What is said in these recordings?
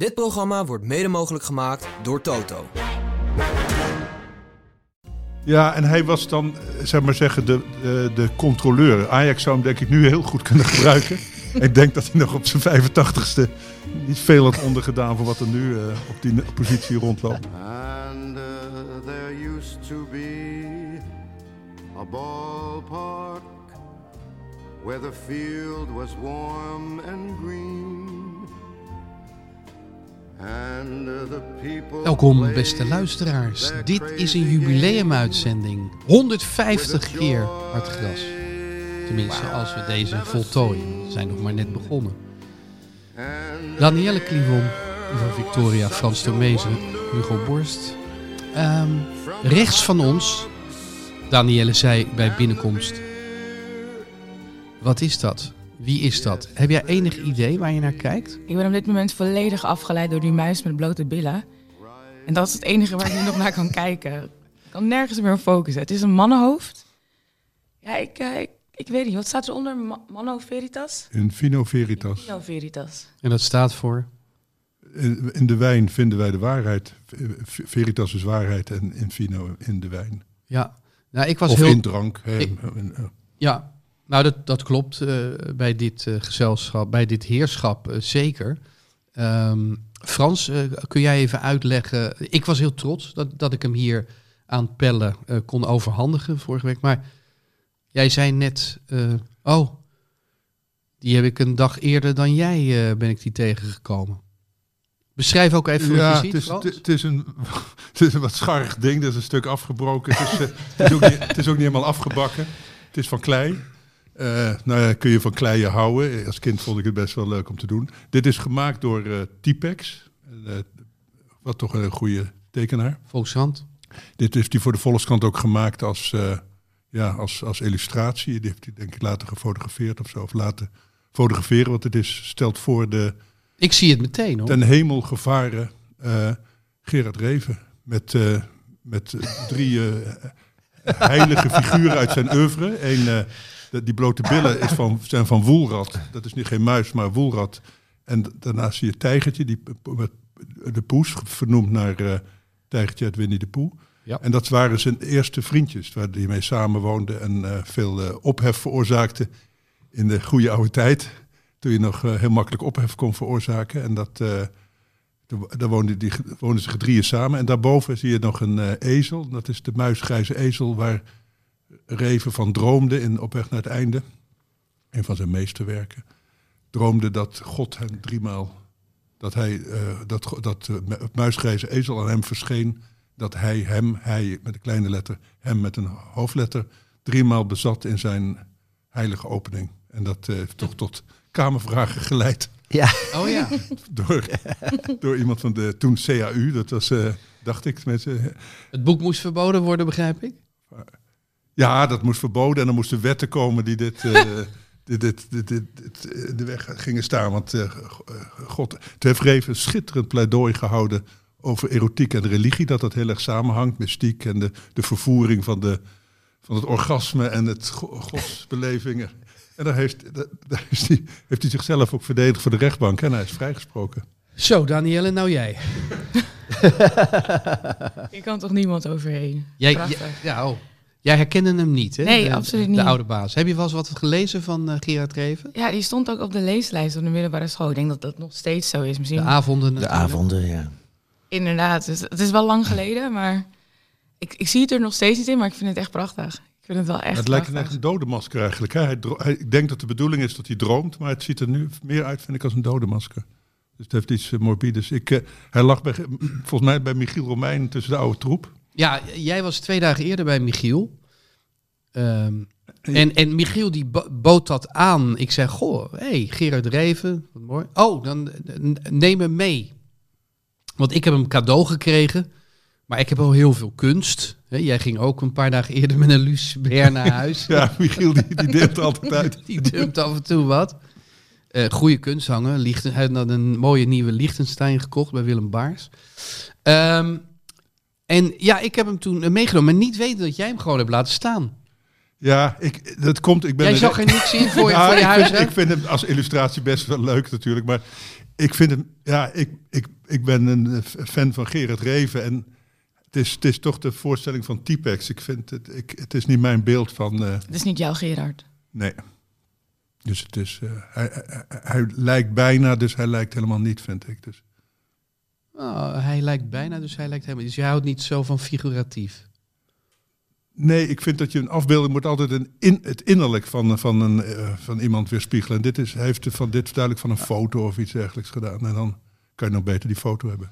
Dit programma wordt mede mogelijk gemaakt door Toto. Ja, en hij was dan, eh, zeg maar zeggen, de, de, de controleur. Ajax zou hem denk ik nu heel goed kunnen gebruiken. ik denk dat hij nog op zijn 85ste niet veel had ondergedaan voor wat er nu uh, op die positie rondloopt. And uh, there used to be a ballpark where the field was warm and green. Welkom beste luisteraars. Dit is een jubileumuitzending. 150 keer Hartgras. Tenminste, als we deze voltooien. We zijn nog maar net begonnen. Danielle Clivon, Ivan Victoria, Frans Tomezen, Hugo Borst. Ehm, rechts van ons, Danielle zei bij binnenkomst. Wat is dat? Wie is dat? Heb jij enig idee waar je naar kijkt? Ik ben op dit moment volledig afgeleid door die muis met blote billen. En dat is het enige waar ik nu nog naar kan kijken. Ik kan nergens meer op focussen. Het is een mannenhoofd. Ja, ik, uh, ik, ik, weet niet. Wat staat er onder? Ma Manno Veritas? Infino Veritas. Infino Veritas. En dat staat voor? In, in de wijn vinden wij de waarheid. Veritas is waarheid en Infino in de wijn. Ja. Nou, ik was of heel... in drank. Ik... Ja, nou, dat, dat klopt uh, bij dit uh, gezelschap, bij dit heerschap uh, zeker. Um, Frans, kun jij even uitleggen? Ik was heel trots dat, dat ik hem hier aan pellen kon overhandigen vorige week. Maar jij zei net, oh, die heb ik een dag eerder dan jij ben ik die tegengekomen. Beschrijf ook even ja, wat je ziet, het is, het, is een, het is een wat scharrig ding, dat is een stuk afgebroken. Het is, het is, ook, niet, het is ook niet helemaal afgebakken. Het is van klei. Uh, nou ja, kun je van kleien houden. Als kind vond ik het best wel leuk om te doen. Dit is gemaakt door uh, Tipex. Uh, wat toch een goede tekenaar. Volkskrant. Dit heeft hij voor de Volkskrant ook gemaakt als, ja, als, als illustratie. Die heeft hij denk ik later gefotografeerd of zo. Of laten fotograferen. Want het is, stelt voor de... Ik zie het meteen hoor. Ten hemel gevaren Gerard Reven. Met, met drie heilige figuren uit zijn oeuvre. Eén die blote billen is van, zijn van woelrad. Dat is niet geen muis, maar woelrad. En daarnaast zie je tijgertje, die, de poes, vernoemd naar uh, tijgertje uit Winnie de Poe. Ja. En dat waren zijn eerste vriendjes, waar hij mee samenwoonde en uh, veel uh, ophef veroorzaakte in de goede oude tijd. Toen je nog heel makkelijk ophef kon veroorzaken. En dat, daar woonden, die, woonden ze drieën samen. En daarboven zie je nog een ezel. Dat is de muisgrijze ezel waar Reven van droomde in Op weg naar het einde, een van zijn meesterwerken, droomde dat God hem driemaal, dat hij, uh, dat, dat uh, het muisgrijze ezel aan hem verscheen, dat hij hem, hij met een kleine letter, hem met een hoofdletter, driemaal bezat in zijn heilige opening. En dat uh, heeft toch tot kamervragen geleid. Ja. Oh ja. door, door iemand van de toen CAU, dat was, dacht ik. Mensen. Het boek moest verboden worden, begrijp ik? Ja, dat moest verboden en er moesten wetten komen die dit, uh, dit, dit, dit, dit, in de weg gingen staan. Want uh, God, toen heeft Reven een schitterend pleidooi gehouden over erotiek en religie. Dat dat heel erg samenhangt, mystiek en de, de vervoering van, de, van het orgasme en het godsbelevingen. En daar, heeft, daar is die, heeft hij zichzelf ook verdedigd voor de rechtbank en hij is vrijgesproken. Zo, Danielle, nou jij. Ik kan toch niemand overheen? Jij, ja, oh. Jij herkende hem niet, hè? Nee, de, absoluut niet. De oude baas. Heb je wel eens wat gelezen van uh, Gerard Reven? Ja, die stond ook op de leeslijst op de middelbare school. Ik denk dat dat nog steeds zo is. Misschien de avonden. De avonden, ja. Inderdaad. Dus het is wel lang geleden, maar ik, ik zie het er nog steeds niet in, maar ik vind het echt prachtig. Ik vind het wel echt Het lijkt echt een dodemasker eigenlijk. Hè? Hij hij, ik denk dat de bedoeling is dat hij droomt, maar het ziet er nu meer uit, vind ik, als een dodemasker. Dus het heeft iets uh, morbides. Ik, uh, hij lag bij, volgens mij bij Michiel Romein tussen de oude troep. Ja, jij was twee dagen eerder bij Michiel. Um, en, en Michiel die bood dat aan. Ik zei, goh, hey, Gerard Reven, wat mooi. Oh, dan neem hem mee. Want ik heb hem cadeau gekregen. Maar ik heb al heel veel kunst. Jij ging ook een paar dagen eerder met een Lucebert naar huis. ja, Michiel die, die deelt altijd uit. die dumpt af en toe wat. Uh, goede kunst hangen. Lichten, hij had een mooie nieuwe Liechtenstein gekocht bij Willem Baars. Um, en ja, ik heb hem toen meegenomen. Maar niet weten dat jij hem gewoon hebt laten staan. Ja, ik, dat komt. Ik ben Jij zag er niks in voor, ja, voor je ik huis. Vind, ik vind hem als illustratie best wel leuk natuurlijk. Maar ik vind hem, ja, ik, ik, ik ben een eh, fan van Gerard Reven en het is, het is toch de voorstelling van Typex. Ik vind het, ik, het is niet mijn beeld van, eh, Het is niet jouw Gerard. nee. Dus het is, eh, hij, hij, hij lijkt bijna, dus hij lijkt helemaal niet, vind ik. Dus. Oh, hij lijkt bijna, dus hij lijkt helemaal. Dus je houdt niet zo van figuratief. Nee, ik vind dat je een afbeelding moet altijd een in, het innerlijk van, van, een, eh, van iemand weerspiegelen. En dit is, hij heeft van, dit duidelijk van een foto of iets dergelijks gedaan. En dan kan je nog beter die foto hebben.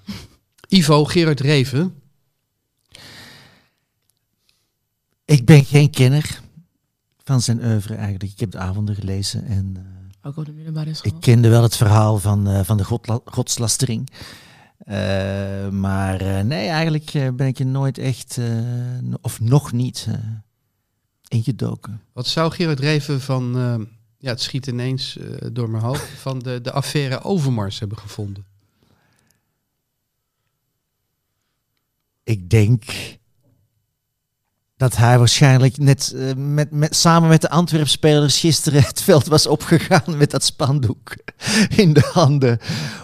Ivo, Gerard Reven. Ik ben geen kenner van zijn oeuvre eigenlijk. Ik heb de avonden gelezen en eh, Ook op de middelbare school. ik kende wel het verhaal van, eh, van de godla- godslastering. Eh, maar eh, nee, eigenlijk eh, ben ik er nooit echt, of nog niet, eh, ingedoken. Wat zou Gerard Reven van, ja, het schiet ineens door mijn hoofd, van de, de affaire Overmars hebben gevonden? Ik denk dat hij waarschijnlijk net eh, met, met, samen met de Antwerpspelers gisteren het veld was opgegaan met dat spandoek in de handen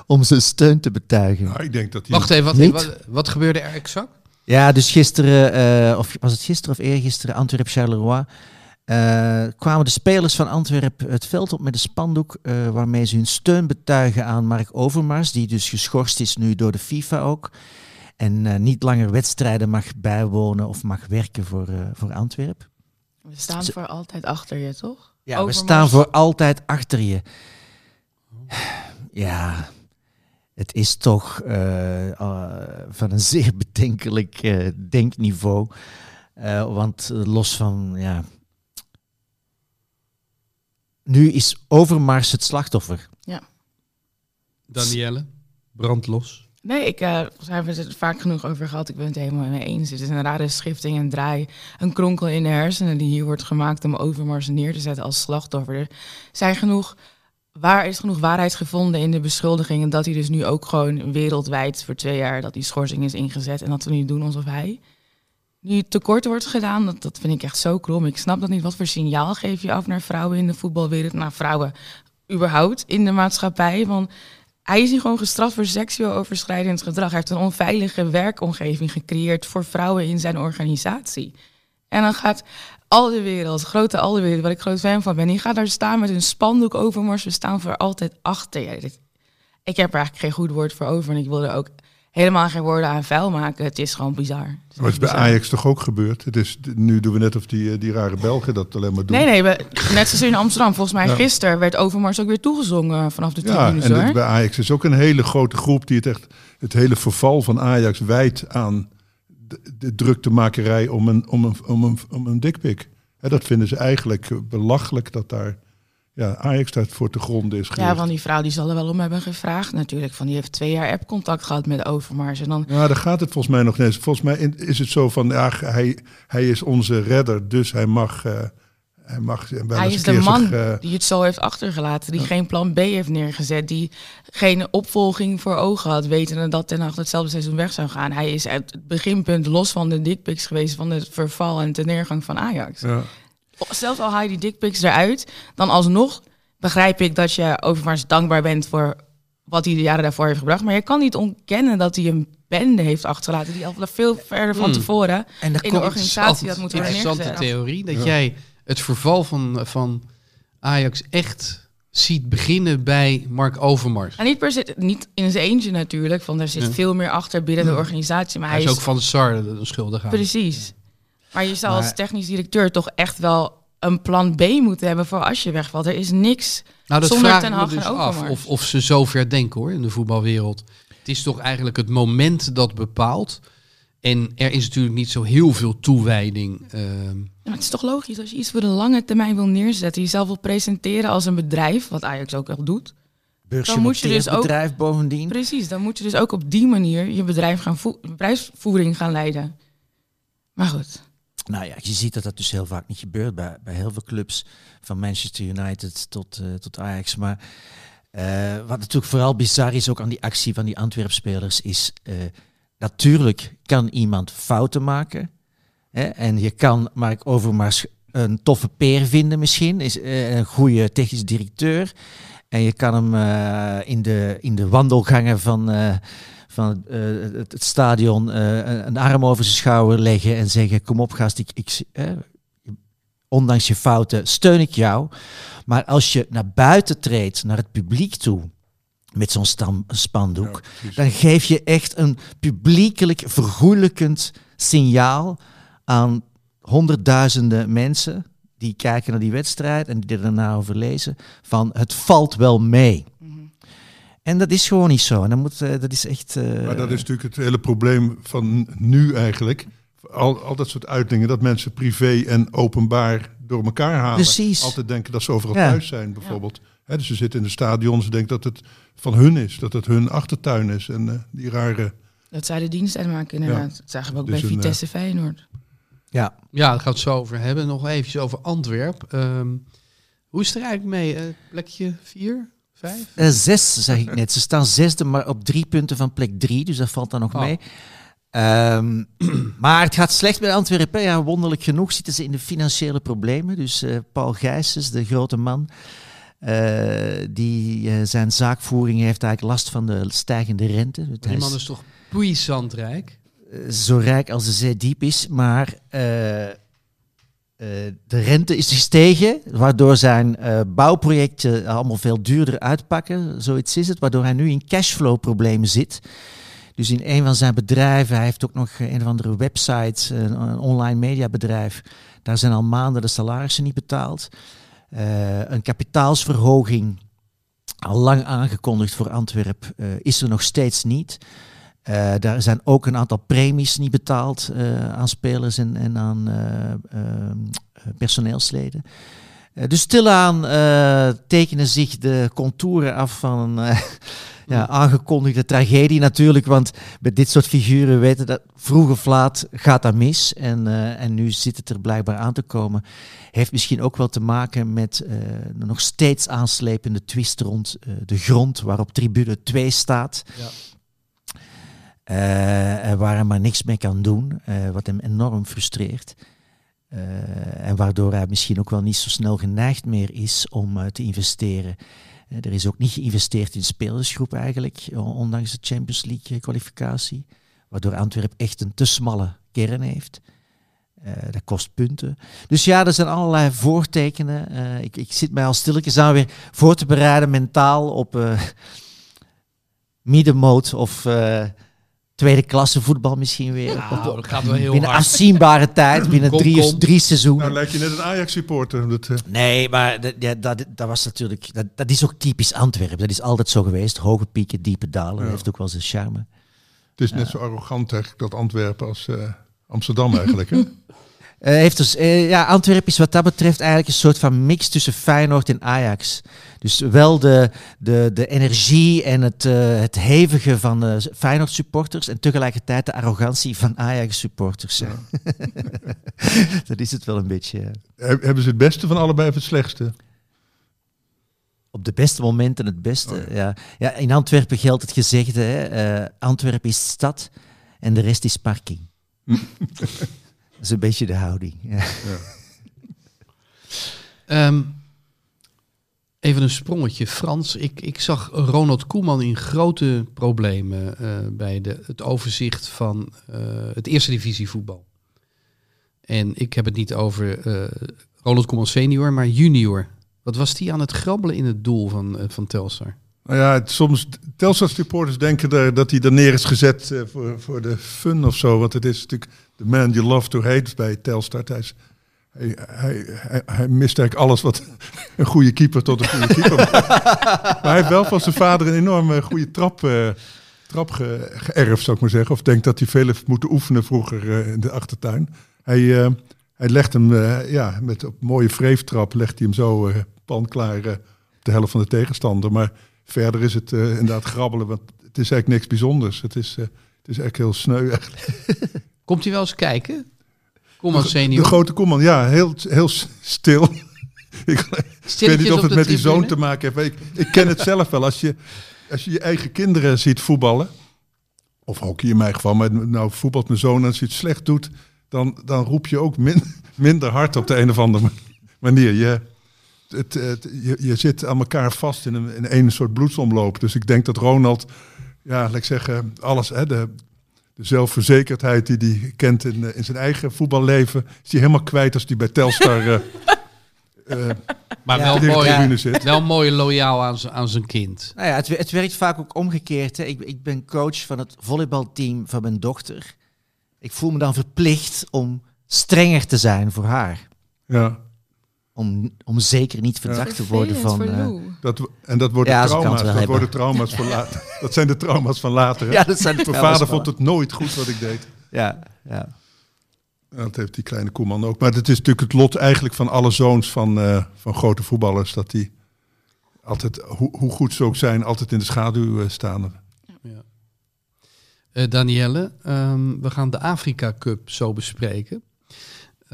om zijn steun te betuigen. Nou, ik denk dat hij... Wacht even, wat, wat, wat gebeurde er exact? Ja, dus gisteren, eh, of was het gisteren of eergisteren, Antwerp-Charleroi, eh, kwamen de spelers van Antwerp het veld op met een spandoek eh, waarmee ze hun steun betuigen aan Mark Overmars, die dus geschorst is nu door de FIFA ook. En eh, niet langer wedstrijden mag bijwonen of mag werken voor, eh, voor Antwerp. We staan voor altijd achter je, toch? Ja, we staan voor altijd achter je. Ja, het is toch eh, van een zeer bedenkelijk eh, denkniveau. Eh, want los van, ja... Nu is Overmars het slachtoffer. Danielle, brandlos. Nee, ik, hebben we het vaak genoeg over gehad. Ik ben het helemaal mee eens. Het is een rare schifting en draai. Een kronkel in de hersenen die hier wordt gemaakt om Overmars neer te zetten als slachtoffer. Er zijn genoeg, waar is genoeg waarheid gevonden in de beschuldigingen dat hij dus nu ook gewoon wereldwijd voor twee jaar dat die schorsing is ingezet en dat we nu doen alsof hij nu tekort wordt gedaan. Dat, dat vind ik echt zo krom. Ik snap dat niet. Wat voor signaal geef je af naar vrouwen in de voetbalwereld, naar vrouwen überhaupt in de maatschappij? Want hij is hier gewoon gestraft voor seksueel overschrijdend gedrag. Hij heeft een onveilige werkomgeving gecreëerd voor vrouwen in zijn organisatie. En dan gaat al de wereld, grote al de wereld, waar ik groot fan van ben, die gaat daar staan met een spandoek over, maar we staan voor altijd achter. Dit- Ik heb er eigenlijk geen goed woord voor over en ik wil er ook helemaal geen woorden aan vuil maken. Het is gewoon bizar. Het is Maar het is bij bizar. Ajax toch ook gebeurd? Het is, nu doen we net of die, eh, die rare Belgen dat alleen maar doen. Nee, nee, we- net zoals in Amsterdam. Volgens mij Ja. gisteren werd Overmars ook weer toegezongen vanaf de Ja, tribunes en het, bij Ajax is ook een hele grote groep die het echt het hele verval van Ajax wijt aan de, de druktemakerij om een, om een, om een, om een dikpik. Dat vinden ze eigenlijk belachelijk dat daar ja, Ajax daar voor te gronden is Ja, gericht. want die vrouw die zal er wel om hebben gevraagd natuurlijk. Van die heeft twee jaar app-contact gehad met Overmars. En dan, Ja, daar gaat het volgens mij nog net. Volgens mij is het zo van, ja, hij, hij is onze redder, dus hij mag, eh, hij mag wel hij is de man zich, eh, die het zo heeft achtergelaten. Die geen plan B heeft neergezet. Die geen opvolging voor ogen had. Wetende dat Ten Hag hetzelfde seizoen weg zou gaan. Hij is uit het beginpunt los van de dickpics geweest. Van het verval en de neergang van Ajax. ja. Zelfs al haal je die dickpics eruit. Dan alsnog begrijp ik dat je Overmars dankbaar bent voor wat hij de jaren daarvoor heeft gebracht. Maar je kan niet ontkennen dat hij een bende heeft achtergelaten. Die al veel verder van Hmm. tevoren En in de organisatie dat moet worden Interessante neergezet. theorie, dat Ja. jij het verval van, van Ajax echt ziet beginnen bij Mark Overmars. En niet per se, niet in zijn eentje natuurlijk, want er zit Ja. veel meer achter binnen de organisatie. Maar Hij hij, is is, ook van de SAR de schuldig aan. precies. Maar je zou als technisch directeur toch echt wel een plan B moeten hebben voor als je wegvalt. Er is niks. Nou, dat Zonder vraag Ten Hag dus af of, of ze zo ver denken hoor in de voetbalwereld. Het is toch eigenlijk het moment dat bepaalt. En er is natuurlijk niet zo heel veel toewijding. ehm, Ja, maar het is toch logisch als je iets voor de lange termijn wil neerzetten, jezelf wil presenteren als een bedrijf, wat Ajax ook wel doet. Dan moet je dus ook- bedrijf bovendien. Precies, dan moet je dus ook op die manier je bedrijf gaan vo- bedrijfsvoering gaan leiden. Maar goed. Nou ja, je ziet dat dat dus heel vaak niet gebeurt bij, bij heel veel clubs. Van Manchester United tot, eh, tot Ajax. Maar eh, wat natuurlijk vooral bizar is ook aan die actie van die Antwerp-spelers is... eh, natuurlijk kan iemand fouten maken. Hè, en je kan Mark Overmars een toffe peer vinden misschien. Is een goede technisch directeur. En je kan hem in, de, in de wandelgangen van, van eh, het, het stadion eh, een- arm over zijn schouder leggen en zeggen: Kom op, gast, ik, ik, eh, ondanks je fouten steun ik jou. Maar als je naar buiten treedt, naar het publiek toe, met zo'n spandoek, Ja, dan geef je echt een publiekelijk vergoelijkend signaal aan honderdduizenden mensen die kijken naar die wedstrijd en die er daarna over lezen, van het valt wel mee. En dat is gewoon niet zo. En dan moet, eh, dat is echt... eh, Maar dat is natuurlijk het hele probleem van nu eigenlijk. Al, al dat soort uitingen, dat mensen privé en openbaar door elkaar halen. Precies. Altijd denken dat ze overal Ja. thuis zijn, bijvoorbeeld. Hè, dus ze zitten in de stadion, ze denken dat het van hun is, dat het hun achtertuin is. En eh, die rare... Dat zij de dienst uitmaken, inderdaad. Dat zagen we ook Dus bij een, Vitesse Feyenoord. ja. Ja, daar gaan we het zo over hebben. Nog eventjes over Antwerp. Ehm, hoe is het er eigenlijk mee? Eh, plekje 4, 5? Eh, zes, zeg ik net. Ze staan zesde, maar op drie punten van plek drie. Dus dat valt dan nog Oh. mee. Ehm, maar het gaat slecht bij Antwerpen. Ja, wonderlijk genoeg zitten ze in de financiële problemen. Dus eh, Paul Gijsens, de grote man, eh, die zijn zaakvoering heeft eigenlijk last van de stijgende rente. Dus Die man is toch puissant rijk? zo rijk als de zee diep is, maar eh, de rente is gestegen, waardoor zijn eh, bouwprojecten allemaal veel duurder uitpakken. Zoiets is het, waardoor hij nu in cashflow-problemen zit. Dus in een van zijn bedrijven, hij heeft ook nog een of andere website, een, online mediabedrijf. Daar zijn al maanden de salarissen niet betaald. Eh, een kapitaalsverhoging, al lang aangekondigd voor Antwerp, eh, is er nog steeds niet. Eh, daar zijn ook een aantal premies niet betaald eh, aan spelers en, en aan eh, ehm, eh, personeelsleden. Dus stilaan tekenen zich de contouren af van een ja, aangekondigde tragedie natuurlijk. Want bij dit soort figuren weten dat vroeg of laat gaat dat mis. En, en nu zit het er blijkbaar aan te komen. Heeft misschien ook wel te maken met de nog steeds aanslepende twist rond de grond waarop tribune 2 staat. Ja. Eh, waar hij maar niks mee kan doen, eh, wat hem enorm frustreert. Eh, en waardoor hij misschien ook wel niet zo snel geneigd meer is om te investeren. Er is ook niet geïnvesteerd in spelersgroep eigenlijk, ondanks de Champions League kwalificatie. Waardoor Antwerp echt een te smalle kern heeft. Dat kost punten. Dus ja, er zijn allerlei voortekenen. Ik, ik zit mij al stilletjes aan weer voor te bereiden mentaal op eh middenmoot of tweede klasse voetbal misschien weer. Nou, Op- dat gaat wel heel binnen hard. afzienbare tijd, binnen Kom, drie, kom. drie seizoenen. Nou lijkt je net een Ajax-supporter. Dat, eh, Nee, maar dat, ja, dat, dat was natuurlijk. Dat, dat is ook typisch Antwerpen. Dat is altijd zo geweest. Hoge pieken, diepe dalen. Dat Ja. heeft ook wel zijn charme. het is net zo arrogant eigenlijk, dat Antwerpen als eh, Amsterdam eigenlijk. Hè? Eh, heeft dus, eh, ja, Antwerpen is wat dat betreft eigenlijk een soort van mix tussen Feyenoord en Ajax. Dus wel de, de, de energie en het, eh, het hevige van de Feyenoord supporters en tegelijkertijd de arrogantie van Ajax supporters. dat is het wel een beetje. ja. Hebben ze het beste van allebei of het slechtste? Op de beste momenten het beste. Oh, ja. Ja. in Antwerpen geldt het gezegde: hè, Antwerpen is stad en de rest is parking. dat is een beetje de houding. Ja. Ehm, even een sprongetje. Frans, ik, ik zag Ronald Koeman in grote problemen eh, bij de, het overzicht van eh, het eerste divisie voetbal. En ik heb het niet over eh, Ronald Koeman senior, maar junior. Wat was die aan het grabbelen in het doel van, van Telstar? Nou ja, het, soms Telstar supporters denken er, dat hij er neer is gezet eh, voor, voor de fun of zo. Want het is natuurlijk the man you love to hate bij Telstar. Hij, hij, hij, mist eigenlijk alles wat een goede keeper tot een goede keeper maakt. Maar hij heeft wel van zijn vader een enorme goede trap, eh, trap ge- geërfd, zou ik maar zeggen. Of denkt dat hij veel heeft moeten oefenen vroeger eh, in de achtertuin. Hij, eh, hij legt hem eh, ja, met op mooie wreeftrap, legt hij hem zo eh panklaar eh, op de helft van de tegenstander. Maar verder is het eh, inderdaad grabbelen, want het is eigenlijk niks bijzonders. Het is, eh, het is eigenlijk heel sneu. eigenlijk. Komt hij wel eens kijken? Koeman De senior. grote Koeman, ja, heel, heel stil. ik, ik weet niet of het de met die zoon te maken heeft. Ik, ik ken het zelf wel. Als je, als je je eigen kinderen ziet voetballen, of hockey in mijn geval, maar nou voetbalt mijn zoon en als hij het slecht doet, dan, dan roep je ook min, minder hard op de een of andere manier. Je, het, het, je, je zit aan elkaar vast in een, in een soort bloedsomloop. Dus ik denk dat Ronald, ja, laat ik zeggen, alles, hè, de, de zelfverzekerdheid die hij kent in, eh, in zijn eigen voetballeven, is hij helemaal kwijt als hij bij Telstar eh, eh, Maar Ja. wel, mooi, tribune zit. wel mooi loyaal aan, aan zijn kind. Nou ja, het, het werkt vaak ook omgekeerd. Hè. Ik, ik ben coach van het volleybalteam van mijn dochter. Ik voel me dan verplicht om strenger te zijn voor haar. Ja, Om, om zeker niet verdacht te worden van... Eh, dat, en dat worden Ja, trauma's. Dat hebben. worden trauma's voor later. Dat zijn de trauma's van later. hè? ja, dat zijn de Mijn vader van- vond het nooit goed wat ik deed. Ja, ja. Dat heeft die kleine Koeman ook. Maar het is natuurlijk het lot eigenlijk van alle zoons van, eh, van grote voetballers. Dat die altijd, hoe, hoe goed ze ook zijn, altijd in de schaduw eh, staan. Eh Danielle, ehm, we gaan de Afrika Cup zo bespreken.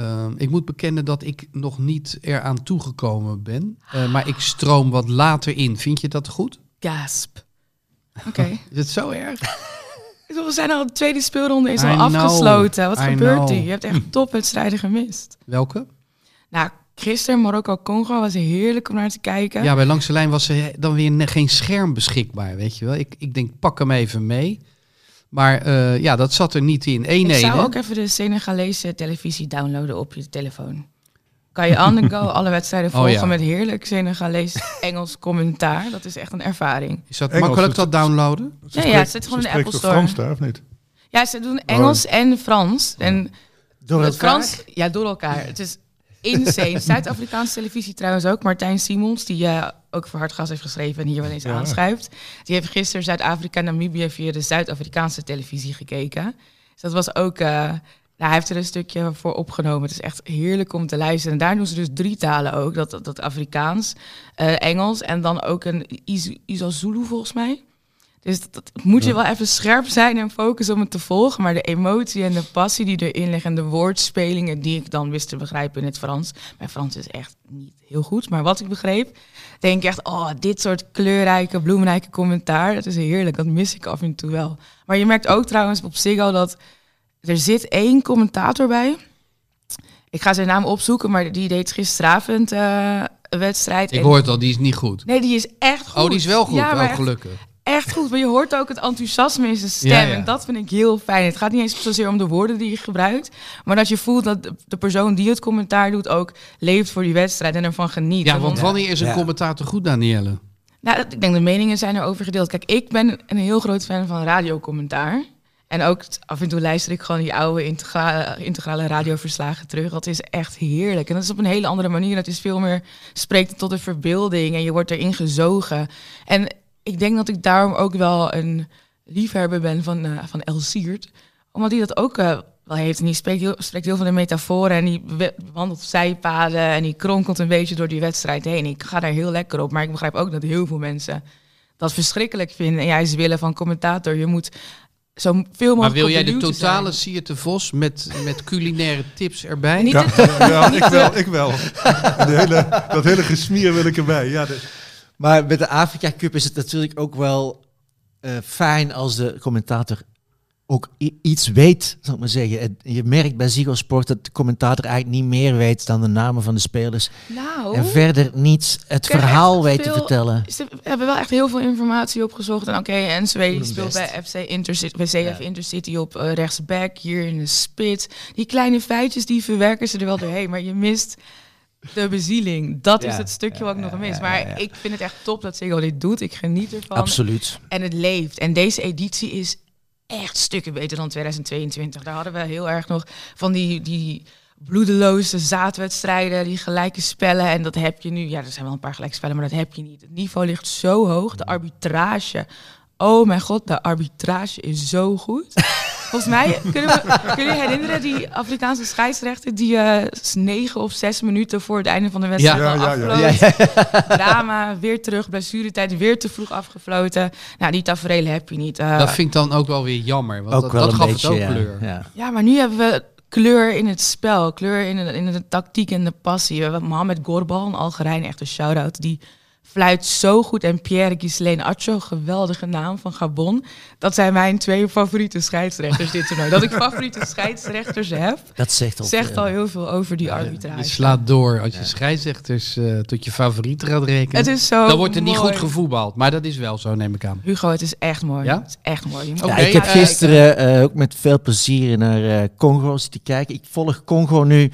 Ehm, ik moet bekennen dat ik nog niet eraan toegekomen ben. Eh, maar ik stroom wat later in. Vind je dat goed? Gasp. Oké. Is het zo erg? We zijn al de tweede speelronde is I al know. afgesloten. Wat I gebeurt know. hier? Je hebt echt topwedstrijden gemist. Welke? Nou, gisteren Marokko-Congo was heerlijk om naar te kijken. Ja, bij Langs de Lijn was er dan weer geen scherm beschikbaar, weet je wel. Ik, ik denk, pak hem even mee. Maar eh, ja, dat zat er niet in. 1-1, Ik zou ook even de Senegalese televisie downloaden op je telefoon. Kan je on the go alle wedstrijden Oh, volgen ja. met heerlijk Senegalees Engels commentaar. Dat is echt een ervaring. Is dat Engels, makkelijk dat downloaden? Ze Ja, het zit gewoon ze in de Apple Store. Frans daar, of niet? Ja, ze doen Engels en Frans. En Door het elkaar? Frans, ja, door elkaar. Het is insane. Zuid-Afrikaanse televisie trouwens ook. Martijn Simons, die eh, ook voor Hartgas heeft geschreven en hier wel eens Ja. aanschuift. Die heeft gisteren Zuid-Afrika en Namibië via de Zuid-Afrikaanse televisie gekeken. Dus dat was ook... eh, nou, hij heeft er een stukje voor opgenomen. Het is echt heerlijk om te luisteren. En daar doen ze dus drie talen ook. Dat, dat, dat Afrikaans, eh, Engels en dan ook een Iz- Isazulu volgens mij. Dus dat, dat moet je wel even scherp zijn en focussen om het te volgen. Maar de emotie en de passie die erin liggen en de woordspelingen die ik dan wist te begrijpen in het Frans. Mijn Frans is echt niet heel goed, maar wat ik begreep, denk ik echt, oh, dit soort kleurrijke, bloemrijke commentaar, dat is heerlijk. Dat mis ik af en toe wel. Maar je merkt ook trouwens op Ziggo dat er zit één commentator bij. Ik ga zijn naam opzoeken, maar die deed gisteravond een wedstrijd. Ik hoor het al, die is niet goed. Nee, die is echt goed. Oh, die is wel goed. Ja, oh, gelukkig. Echt goed. Maar je hoort ook het enthousiasme in zijn stem. Ja, ja. En dat vind ik heel fijn. Het gaat niet eens zozeer om de woorden die je gebruikt. Maar dat je voelt dat de- persoon die het commentaar doet ook leeft voor die wedstrijd en ervan geniet. Ja, want wanneer is een Ja. commentator goed, Danielle? Nou, ik denk de meningen zijn erover gedeeld. Kijk, ik ben een heel groot fan van radiocommentaar. En ook af en toe luister ik gewoon die oude integrale, integrale radioverslagen terug. Dat is echt heerlijk. En dat is op een hele andere manier. Dat is veel meer, spreekt tot de verbeelding en je wordt erin gezogen. En ik denk dat ik daarom ook wel een liefhebber ben van, eh van El Siert. Omdat hij dat ook eh, wel heeft. En die spreekt heel, spreekt heel van de metaforen en die wandelt zijpaden en die kronkelt een beetje door die wedstrijd heen. Ik ga daar heel lekker op, maar ik begrijp ook dat heel veel mensen dat verschrikkelijk vinden. En juist willen van commentator, je moet zo veel mogelijk Maar wil jij de totale. Siert de Vos met, met culinaire tips erbij? Niet Ja, ik wel, ik wel. De hele, dat hele gesmier wil ik erbij. Ja, de- Maar met de Afrika Cup is het natuurlijk ook wel eh, fijn als de commentator ook iets weet, zal ik maar zeggen. En je merkt bij Ziggo Sport dat de commentator eigenlijk niet meer weet dan de namen van de spelers. Nou, En verder niet het verhaal weet te vertellen. ze hebben wel echt heel veel informatie opgezocht. En oké, en NSW die Doe speelt bij FC Intercity, bij CF Ja. Intercity op eh, rechtsback, hier in de spits. Die kleine feitjes, die verwerken ze er wel doorheen. Maar je mist de bezieling. Dat is het stukje ja, wat ik nog mis. Maar ik vind het echt top dat Ziggo dit doet. Ik geniet ervan. Absoluut. En het leeft. En deze editie is echt stukken beter dan 2022. Daar hadden we heel erg nog van die, die bloedeloze zaadwedstrijden, die gelijke spellen. En dat heb je nu. Ja, er zijn wel een paar gelijke spellen, maar dat heb je niet. Het niveau ligt zo hoog. De arbitrage. Oh mijn god, de arbitrage is zo goed. Volgens mij, kunnen we, kun je herinneren, die Afrikaanse scheidsrechter die eh, negen of zes minuten voor het einde van de wedstrijd Ja. Ja, ja, ja. Drama, weer terug, blessuretijd, weer te vroeg afgefloten. Nou, die tafereelen heb je niet. Eh, Dat vind ik dan ook wel weer jammer. Want Ook dat, wel dat gaf beetje, het ook ja, kleur. ja. Ja, maar nu hebben we kleur in het spel, kleur in de, in de tactiek en de passie. We hebben Mohamed Gorbal, een Algerijn, echt een shout-out, die fluit zo goed. En Pierre Ghislaine Acho, geweldige naam van Gabon. Dat zijn mijn twee favoriete scheidsrechters dit toernooi. Dat ik favoriete scheidsrechters heb, Dat zegt al zegt al heel veel over die Je arbitrage. slaat door als je scheidsrechters eh, tot je favorieten gaat rekenen. Het is zo dan wordt er niet goed gevoetbald. Maar dat is wel zo, neem ik aan. Hugo, het is echt mooi. Ja? Het is echt mooi. Je Ja, ik heb gisteren eh, ook met veel plezier naar eh, Congo zitten kijken. Ik volg Congo nu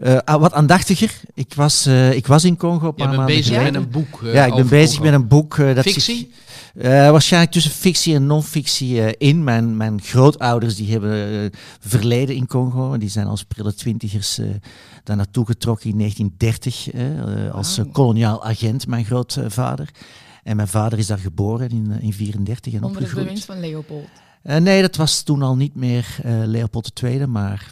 eh, ah, wat aandachtiger. Ik was, eh, ik was in Congo een paar maanden bezig met een boek. eh, ja, ik ben bezig Congo. met een boek. dat Fictie? waarschijnlijk tussen fictie en non-fictie in. Mijn, mijn grootouders die hebben verleden in Congo. Die zijn als prille twintigers daar naartoe getrokken in 1930 eh, eh, als koloniaal agent, mijn grootvader. En mijn vader is daar geboren in 1934 en Onder het opgegroeid. bewind van Leopold. Nee, dat was toen al niet meer Leopold II, maar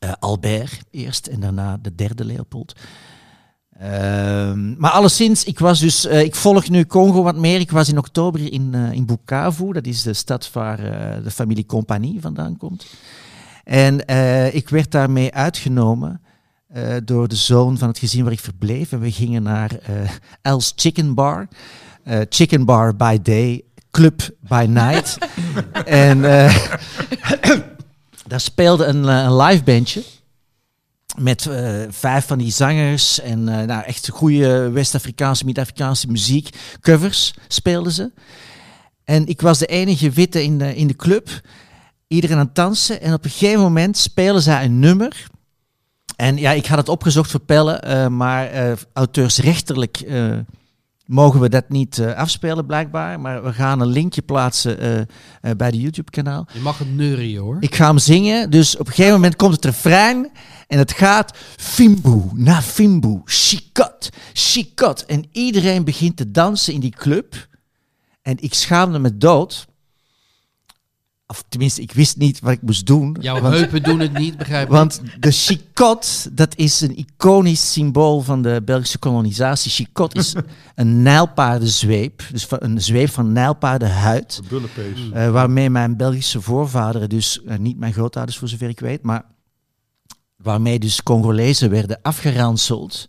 eh, Albert eerst en daarna de derde Leopold. Ehm, maar alleszins, ik, was dus, eh, ik volg nu Congo wat meer. Ik was in oktober in, eh, in Bukavu, dat is de stad waar de familie Compagnie vandaan komt. En ik werd daarmee uitgenomen door de zoon van het gezin waar ik verbleef. En we gingen naar Els Chicken Bar. Chicken Bar by day, club by night. en daar speelde een, eh, een live bandje. Met eh, vijf van die zangers en eh, nou, echt goede West-Afrikaanse, Mid-Afrikaanse muziek. Covers speelden ze. En ik was de enige witte in de, in de club. Iedereen aan het dansen. En op een gegeven moment spelen zij een nummer. En ja, ik had het opgezocht voor Pelle, eh, maar auteursrechtelijk mogen we dat niet eh, afspelen blijkbaar. Maar we gaan een linkje plaatsen eh, eh, bij de YouTube-kanaal. Je mag het neurien hoor. Ik ga hem zingen, dus op een gegeven moment komt het refrein en het gaat Fimbu, na Fimbu, Chicot, Chicot. En iedereen begint te dansen in die club. En ik schaamde me dood. Of tenminste, ik wist niet wat ik moest doen. Jouw want, heupen doen het niet, begrijp ik. want de Chicot, dat is een iconisch symbool van de Belgische kolonisatie. Chicot is een nijlpaardenzweep, dus een zweep van nijlpaardenhuid. Bullenpees. Eh, waarmee mijn Belgische voorvaderen, dus eh, niet mijn grootouders voor zover ik weet, maar waarmee dus Congolezen werden afgeranseld.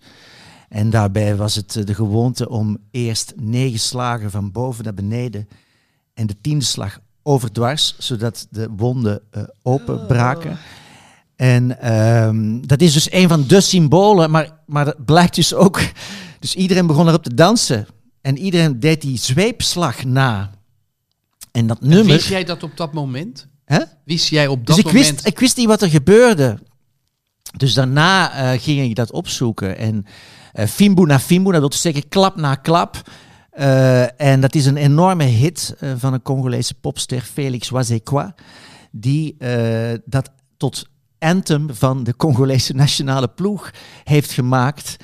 En daarbij was het eh, de gewoonte om eerst negen slagen van boven naar beneden en de tiende slag overdwars, zodat de wonden eh, openbraken. En ehm, dat is dus een van de symbolen, maar, maar dat blijkt dus ook... Dus iedereen begon erop te dansen. En iedereen deed die zweepslag na. En dat nummer... Wist jij dat op dat moment? Hè? Wist jij op dat Dus ik moment... wist, ik wist niet wat er gebeurde. Dus daarna eh, ging ik dat opzoeken. En eh Fimbu na Fimbu, dat wil dus zeggen klap na klap. Eh, en dat is een enorme hit eh, van een Congolese popster, Felix Wazekwa. Die eh, dat tot anthem van de Congolese nationale ploeg heeft gemaakt.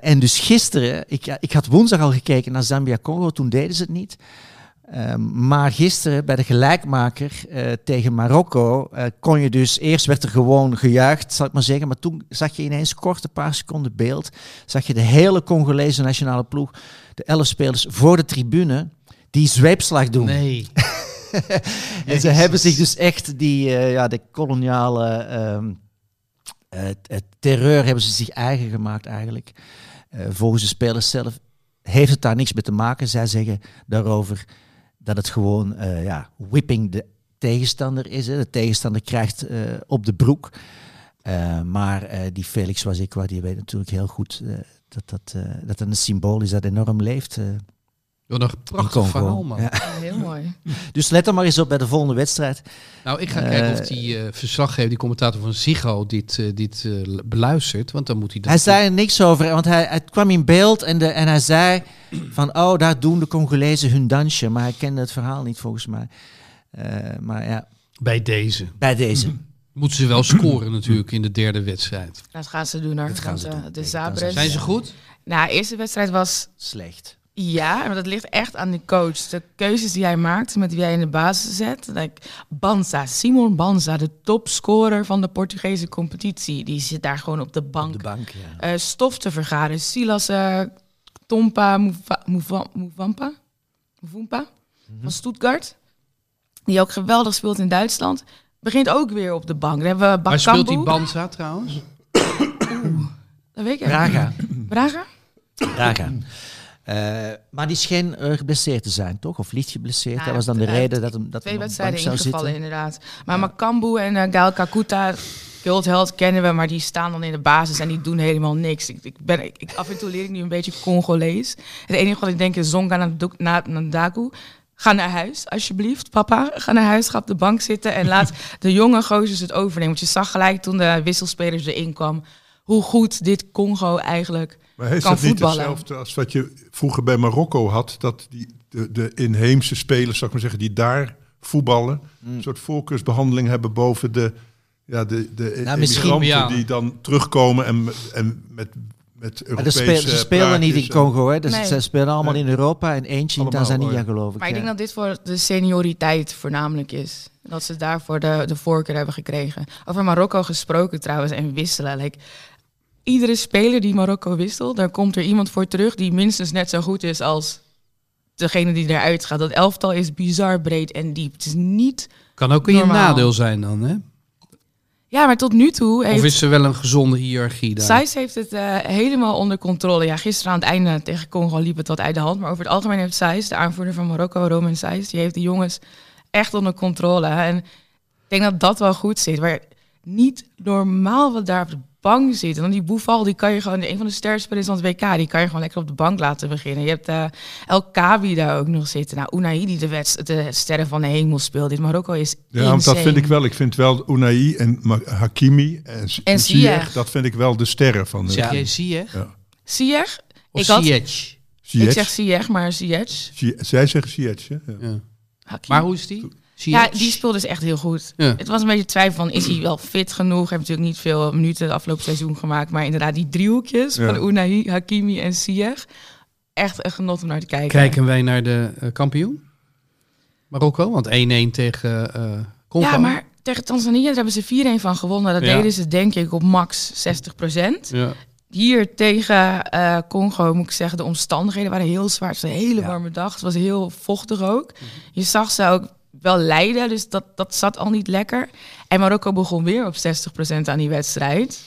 En dus gisteren, ik, ik had woensdag al gekeken naar Zambia-Congo, toen deden ze het niet. Ehm, maar gisteren bij de gelijkmaker tegen Marokko kon je dus, eerst werd er gewoon gejuicht, zal ik maar zeggen, maar toen zag je ineens kort een paar seconden beeld, zag je de hele Congolese nationale ploeg, de elf spelers voor de tribune, die zweepslag doen. Nee. En ze hebben zich dus echt die, eh, ja, de koloniale ehm, eh, eh, terreur hebben ze zich eigen gemaakt eigenlijk. Eh, volgens de spelers zelf heeft het daar niks mee te maken. Zij zeggen daarover dat het gewoon eh, ja, whipping de tegenstander is. Hè. De tegenstander krijgt op de broek. Maar die Felix was ik, die weet natuurlijk heel goed dat, dat, eh, dat een symbool is dat enorm leeft. eh, Wat een prachtig verhaal, man. Ja. Ja, heel mooi. Dus let er maar eens op bij de volgende wedstrijd. Nou, ik ga Eh, kijken of die eh, verslaggever, die commentator van Ziggo, dit, eh, dit eh, beluistert. Want dan moet hij dat... Hij zei er niks over, want hij, hij kwam in beeld en, de, en hij zei van, oh, daar doen de Congolezen hun dansje. Maar hij kende het verhaal niet volgens mij. Eh, maar ja, Bij deze. bij deze. Moeten ze wel scoren natuurlijk in de derde wedstrijd. Dat gaan ze doen hoor. Dat gaan ze eh, doen. De Zabres. Zijn ze goed? Nou, de eerste wedstrijd was Slecht. ja, maar dat ligt echt aan de coach. De keuzes die hij maakt, met wie hij in de basis zet. Like, Banza, Simon Banza, de topscorer van de Portugese competitie. Die zit daar gewoon op de bank. Op de bank, ja. Eh, stof te vergaren. Silas eh, Tompa Muva- Muvampa, Muvumpa van Stuttgart. Die ook geweldig speelt in Duitsland. Begint ook weer op de bank. Dan hebben we Waar speelt die. Banza trouwens? Dat weet ik Braga. Braga? Braga. Eh, maar die scheen eh, geblesseerd te zijn, toch? Of licht geblesseerd. Nou, dat was dan de reden dat hem dat Twee wedstrijden ingevallen, zitten. inderdaad. Maar Makambu en uh, Gael Kakuta, cultheld kennen we, maar die staan dan in de basis en die doen helemaal niks. Ik, ik ben, ik, af en toe leer ik nu een beetje Congolees. Het enige wat ik denk is Zonga Nandaku. Ga naar huis, alsjeblieft, papa. Ga naar huis, ga op de bank zitten en laat de jonge gozers het overnemen. Want je zag gelijk toen de wisselspelers erin kwam, hoe goed dit Congo eigenlijk Maar is kan dat niet voetballen. hetzelfde als wat je vroeger bij Marokko had? Dat die, de, de inheemse spelers, zou ik maar zeggen, die daar voetballen, Mm. een soort voorkeursbehandeling hebben boven de, ja, de, de Nou, misschien- immigranten ja. die dan terugkomen en, en met, met Europese speel- ze spelen niet in en- Congo, hè? Dus Nee. ze spelen allemaal Nee. in Europa en eentje in Tanzania, oh ja. geloof ik. Maar ik denk dat dit voor de senioriteit voornamelijk is. Dat ze daarvoor de, de voorkeur hebben gekregen. Over Marokko gesproken trouwens en wisselen. Like, iedere speler die Marokko wisselt, daar komt er iemand voor terug die minstens net zo goed is als degene die eruit gaat. Dat elftal is bizar breed en diep. Het is niet... Kan ook in je Normaal. nadeel zijn dan, hè? Ja, maar tot nu toe heeft... Of is er wel een gezonde hiërarchie daar? Sijs heeft het eh, helemaal onder controle. Ja, gisteren aan het einde tegen Congo liep het wat uit de hand. Maar over het algemeen heeft Sijs, de aanvoerder van Marokko, Roman Sijs, die heeft de jongens echt onder controle. En ik denk dat dat wel goed zit. Maar niet normaal wat daar op de bank zit. En dan die Boeval, die kan je gewoon, een van de sterspelers van het WK, die kan je gewoon lekker op de bank laten beginnen. Je hebt eh El Kabi daar ook nog zitten. Nou, Unai die de, wedst- de sterren van de hemel speelt. Dit Marokko is Ja, want dat vind ik wel. Ik vind wel Unai en Hakimi en, En en Ziyech. Dat vind ik wel de sterren van de Zeg jij Ziyech? Ja. Ziyech? Of Ik had- Ziyech? Ik zeg Ziyech, maar Ziyech. Zij zeggen Ziyech. hè? Ja. Ja. Hakimi. Maar hoe is die? Ja, die speelde dus echt heel goed. Ja. Het was een beetje twijfel van, is hij wel fit genoeg? Hij heeft natuurlijk niet veel minuten het afgelopen seizoen gemaakt. Maar inderdaad, die driehoekjes Ja. van Unai, Hakimi en Ziyech. Echt een genot om naar te kijken. Kijken wij naar de eh, kampioen? Marokko? Want 1-1 tegen eh Congo. Ja, maar tegen Tanzania daar hebben ze 4-1 van gewonnen. Dat Ja. deden ze denk ik op max 60%. Ja. Hier tegen eh, Congo moet ik zeggen, de omstandigheden waren heel zwaar. Het was een hele warme dag. Het was heel vochtig ook. Je zag ze ook wel leiden, dus dat, dat zat al niet lekker. En Marokko begon weer op 60% aan die wedstrijd.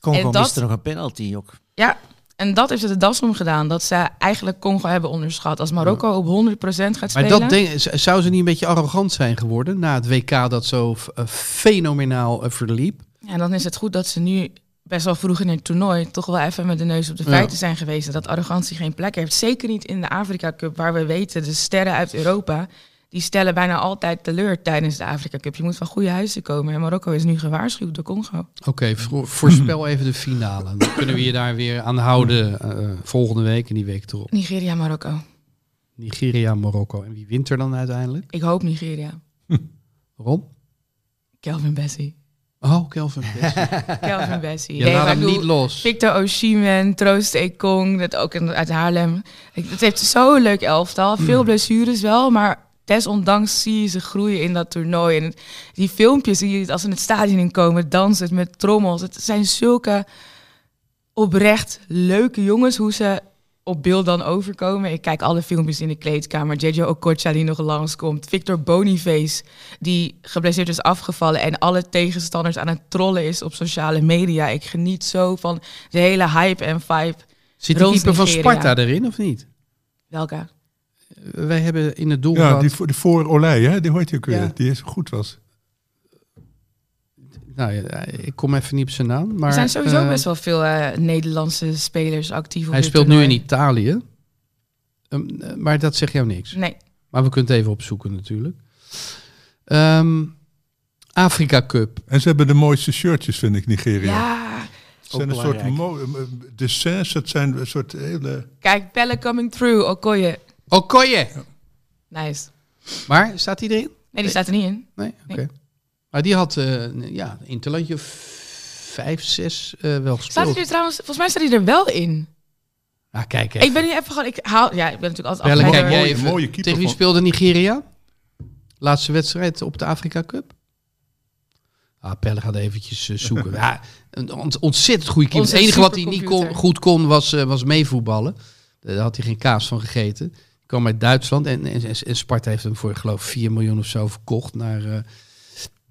Congo en dat- miste nog een penalty ook. Ja, en dat heeft het de das om gedaan. Dat ze eigenlijk Congo hebben onderschat. Als Marokko op 100% gaat Maar spelen... dat denk, z- zou ze niet een beetje arrogant zijn geworden na het WK dat zo eh, fenomenaal eh, verliep? Ja, dan is het goed dat ze nu best wel vroeg in het toernooi... toch wel even met de neus op de Ja. feiten zijn geweest. en Dat arrogantie geen plek heeft. Zeker niet in de Afrika Cup, waar we weten... de sterren uit Europa, die stellen bijna altijd teleur tijdens de Afrika Cup. Je moet van goede huizen komen. En Marokko is nu gewaarschuwd door Congo. Oké, voor- voorspel even de finale. Dan kunnen we je daar weer aan houden eh, volgende week en die week erop. Nigeria, Marokko. Nigeria, Marokko. En wie wint er dan uiteindelijk? Ik hoop Nigeria. Ron? Kelvin Bessie. Oh, Kelvin. Bessie. Kelvin Bessie. Je Nee, laat hem niet los. Victor Osimhen, Troost Ekong, dat ook uit Haarlem. Het heeft zo'n leuk elftal. Veel blessures wel, maar desondanks zie je ze groeien in dat toernooi. En die filmpjes die je als ze in het stadion inkomen, dansen met trommels. Het zijn zulke oprecht leuke jongens, hoe ze op beeld dan overkomen. Ik kijk alle filmpjes in de kleedkamer. JJ Okocha die nog langskomt. Victor Boniface die geblesseerd is afgevallen... en alle tegenstanders aan het trollen is op sociale media. Ik geniet zo van de hele hype en vibe. Zit de keeper van. Sparta erin of niet? Welke? Eh, Wij hebben in het doel Ja, gehad- die, voor- die voor Olij, hè? die hoort je ook weer. Ja. Die is goed was. Nou ja, ik kom even niet op zijn naam. Maar, er zijn sowieso eh, best wel veel eh, Nederlandse spelers actief op Hij speelt nu in. Italië. Ehm, eh, maar dat zegt jou niks. Nee, Maar we kunnen het even opzoeken natuurlijk. Ehm, Afrika Cup. En ze hebben de mooiste shirtjes, vind ik, Nigeria. ja. het zijn een soort mo- eh, dessins, het zijn een soort hele... Kijk, Pelle coming through, Okoye. Okoye. Nice. Maar staat hij erin? Nee, die staat er niet in. Nee? Oké. Nee. Maar die had uh, ja, in Interlandje vijf, zes eh, wel Staat gespeeld. hij er trouwens, volgens mij staat hij er wel in. Ah, kijk even. Ik ben hier even gewoon, ik haal, ja, ik ben natuurlijk altijd Bellen, kijk jij even. mooie keeper Tegen wie speelde Nigeria? Laatste wedstrijd op de Afrika Cup? Ah, Pelle gaat eventjes eh, zoeken. ja, een ont- ontzettend goede keeper. Het enige wat hij niet kon, goed kon was, eh, was meevoetballen. Daar had hij geen kaas van gegeten. Kwam uit Duitsland en, en, en Sparta heeft hem voor, ik geloof, 4 miljoen of zo verkocht naar eh,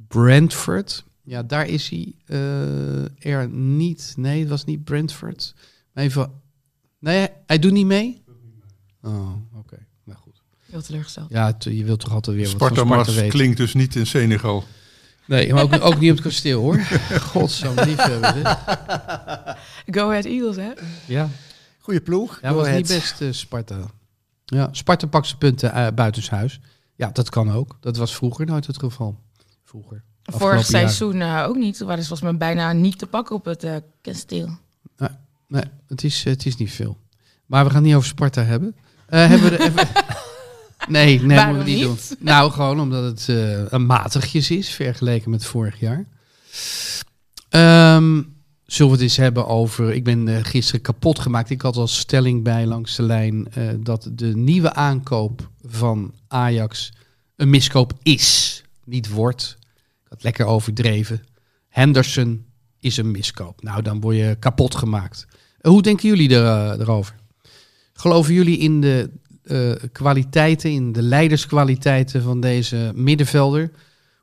Brentford. Ja, daar is hij eh, er niet. Nee, het was niet Brentford. Maar even. Nee, hij doet niet mee. Oh, oké. Nou goed. Heel teleurgesteld. Ja, je wilt toch altijd weer wat Sparta van Sparta Mars weten. klinkt dus niet in Senegal. Nee, maar ook, ook niet op het kasteel hoor. Godsam liefhebber. Go Ahead Eagles, hè? Ja, Goeie ploeg. ja Go was ahead. niet best eh, Sparta. Ja, Sparta pakt zijn punten uh, buitenshuis. Ja, dat kan ook. Dat was vroeger nooit het geval. Vroeger. Vorig seizoen eh, ook niet. Ze volgens mij bijna niet te pakken op het eh, kasteel. Nee, het is, het is niet veel. Maar we gaan het niet over Sparta hebben. Eh, hebben we er even... Nee, nee, Waarom moeten we niet, niet? doen. Nou, gewoon omdat het eh, een matigjes is vergeleken met vorig jaar. Ehm, zullen we het eens hebben over... Ik ben eh, gisteren kapot gemaakt. Ik had als stelling bij langs de lijn eh, dat de nieuwe aankoop van Ajax een miskoop is. Niet wordt. Ik had lekker overdreven. Henderson is een miskoop. Nou, dan word je kapot gemaakt. Eh, Hoe denken jullie er, erover? Geloven jullie in de kwaliteiten, in de leiderskwaliteiten van deze middenvelder?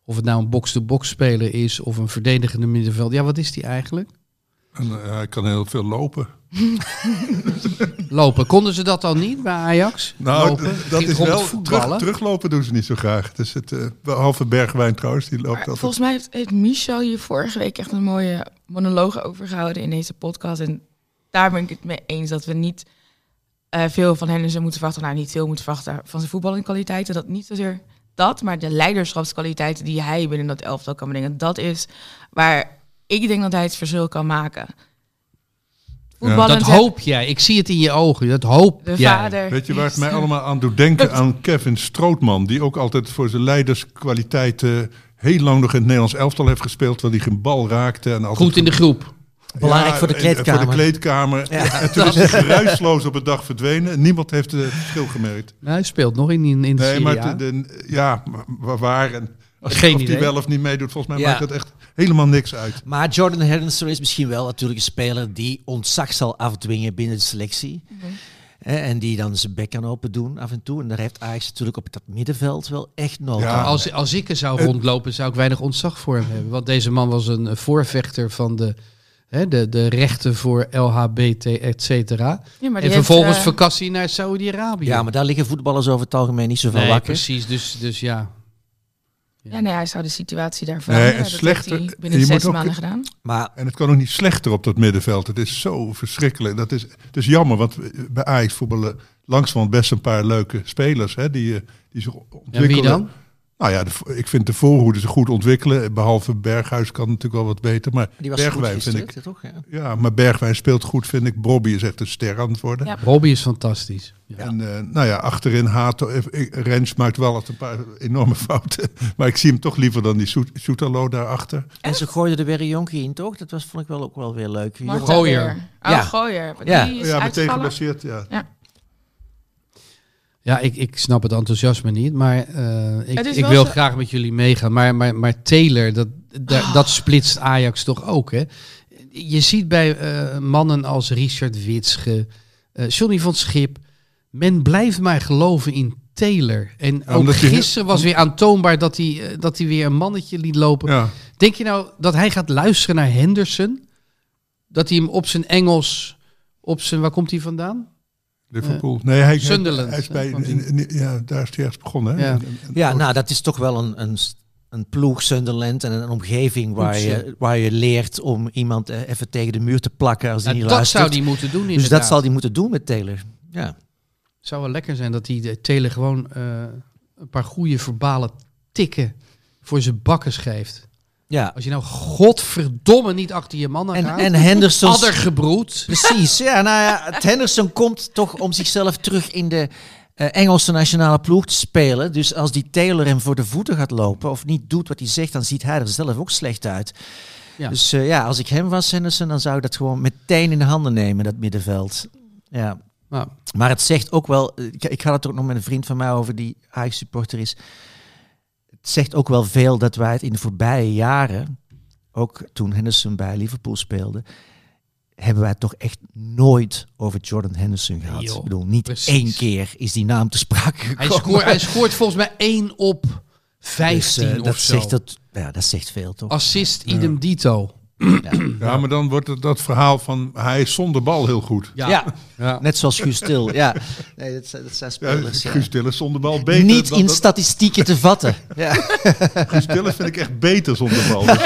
Of het nou een box-to-box speler is of een verdedigende middenvelder. Ja, wat is die eigenlijk? En, eh, hij kan heel veel lopen. Lopen. Konden ze dat al niet bij Ajax? Nou, Lopen? dat Ging is wel. voetballen? Terug, teruglopen doen ze niet zo graag. Dus het, eh, behalve Bergwijn trouwens, die loopt Maar altijd. volgens mij heeft, heeft Michel hier vorige week echt een mooie monoloog over gehouden in deze podcast. En daar ben ik het mee eens dat we niet eh, veel van Henderson moeten verwachten. Nou, niet veel moeten verwachten van zijn voetballingkwaliteiten. Dat niet zozeer dat, maar de leiderschapskwaliteiten die hij binnen dat elftal kan brengen. Dat is waar ik denk dat hij het verschil kan maken. Voetballend Dat hoop jij. Ik zie het in je ogen. Dat hoop de jij. vader. Weet je waar het mij allemaal aan doet denken? Aan Kevin Strootman, die ook altijd voor zijn leiderskwaliteiten heel lang nog in het Nederlands elftal heeft gespeeld, waar hij geen bal raakte. En altijd Goed in de groep. Belangrijk Ja, voor de kleedkamer. Voor de kleedkamer. En toen is hij geruisloos op een dag verdwenen. Niemand heeft het verschil gemerkt. Nou, hij speelt nog in, in, de Nee, Serie maar A. de, de- ja, maar waar en als, Geen of idee. die wel of niet meedoet, volgens mij Ja. maakt het echt helemaal niks uit. Maar Jordan Henderson is misschien wel natuurlijk een speler die ontzag zal afdwingen binnen de selectie. Hè, en die dan zijn bek kan open doen af en toe. En daar heeft Ajax natuurlijk op dat middenveld wel echt nood Ja. aan. Als, als ik er zou rondlopen, zou ik weinig ontzag voor hem hebben. Want deze man was een voorvechter van de, hè, de, de rechten voor LHBT, et cetera. Ja, En heeft, vervolgens eh, vakantie naar Saudi-Arabië. Ja, maar daar liggen voetballers over het algemeen niet zo van nee, wakker. precies. Dus, dus ja. Ja, nee, hij zou de situatie daar Nee, en dat slechter- heeft hij en binnen je zes moet ook- maanden gedaan. Maar En het kan ook niet slechter op dat middenveld. Het is zo verschrikkelijk. Dat is, het is jammer, want bij Ajax voetballen langzamerhand best een paar leuke spelers. Hè, die, eh, die zich ja ontwikkelen. wie dan? Nou ja, de, ik vind de voorhoede ze goed ontwikkelen. Behalve Berghuis kan natuurlijk wel wat beter. Maar die was goed Bergwijn vind ik... toch? Ja. Ja, maar Bergwijn speelt goed, vind ik. Bobby is echt een ster aan het worden. Ja. Robbie is fantastisch. Ja. En eh, nou ja, achterin Hato. eh, ik- Rens maakt wel altijd een paar enorme fouten. Maar ik zie hem toch liever dan die Soet- Soetalo daarachter. En ze gooiden er weer een jonkie in, toch? Dat was, vond ik wel ook wel weer leuk. Gooier. Oh, Ja. Gooier. Die Ja. is Ja, meteen geblesseerd. Ja. Ja, ik, ik snap het enthousiasme niet, maar eh, ik, ik wil zo- graag met jullie meegaan. Maar, maar, maar Taylor, dat, da- Ah. dat splitst Ajax toch ook, hè? Je ziet bij eh, mannen als Richard Witsche, eh Johnny van Schip, men blijft maar geloven in Taylor. En ook gisteren was weer aantoonbaar dat hij, dat hij weer een mannetje liet lopen. ja. Denk je nou dat hij gaat luisteren naar Henderson? Dat hij hem op zijn Engels, op zijn, waar komt hij vandaan? Liverpool. nee, hij, Sunderland, hij is bij, kwam in- in- ja, daar is hij ergens begonnen. Hè? Ja. Ja, nou, dat is toch wel een, een, een ploeg Sunderland en een omgeving waar je, waar je leert om iemand eh, even tegen de muur te plakken als hij Nou, niet dat luistert. zou hij moeten doen dus inderdaad. dat zal hij moeten doen met Taylor. Ja. zou wel lekker zijn dat hij de Taylor gewoon eh, een paar goede verbale tikken voor zijn bakkes geeft. Ja. Als je nou godverdomme niet achter je man aan En, gaat. en Henderson... Addergebroed. Precies, ja. Nou ja, het Henderson komt toch om zichzelf terug in de eh, Engelse nationale ploeg te spelen. Dus als die Taylor hem voor de voeten gaat lopen of niet doet wat hij zegt, dan ziet hij er zelf ook slecht uit. Ja. Dus eh, ja, als ik hem was, Henderson, dan zou ik dat gewoon meteen in de handen nemen, dat middenveld. Ja. Nou, Maar het zegt ook wel, eh, ik, ik had het ook nog met een vriend van mij over die Ajax-supporter is. Het zegt ook wel veel dat wij het in de voorbije jaren, ook toen Henderson bij Liverpool speelde, hebben wij het toch echt nooit over Jordan Henderson gehad. ik bedoel, niet precies. één keer is die naam te sprake hij, gekomen. scoort, hij scoort volgens mij 1 op 15 Dus, eh, of dat zo. Zegt dat, ja, dat zegt veel toch? Assist idem dito. Ja. Maar dan wordt het dat verhaal van hij is zonder bal heel goed. Ja. Ja. Ja. net zoals Guus Til. Ja. Nee, dat, zijn- dat zijn spelers. ja. Guus Tillis zonder bal beter. Niet dan in dat- statistieken te vatten. Ja. Guus Tillis vind ik echt beter zonder bal. Dus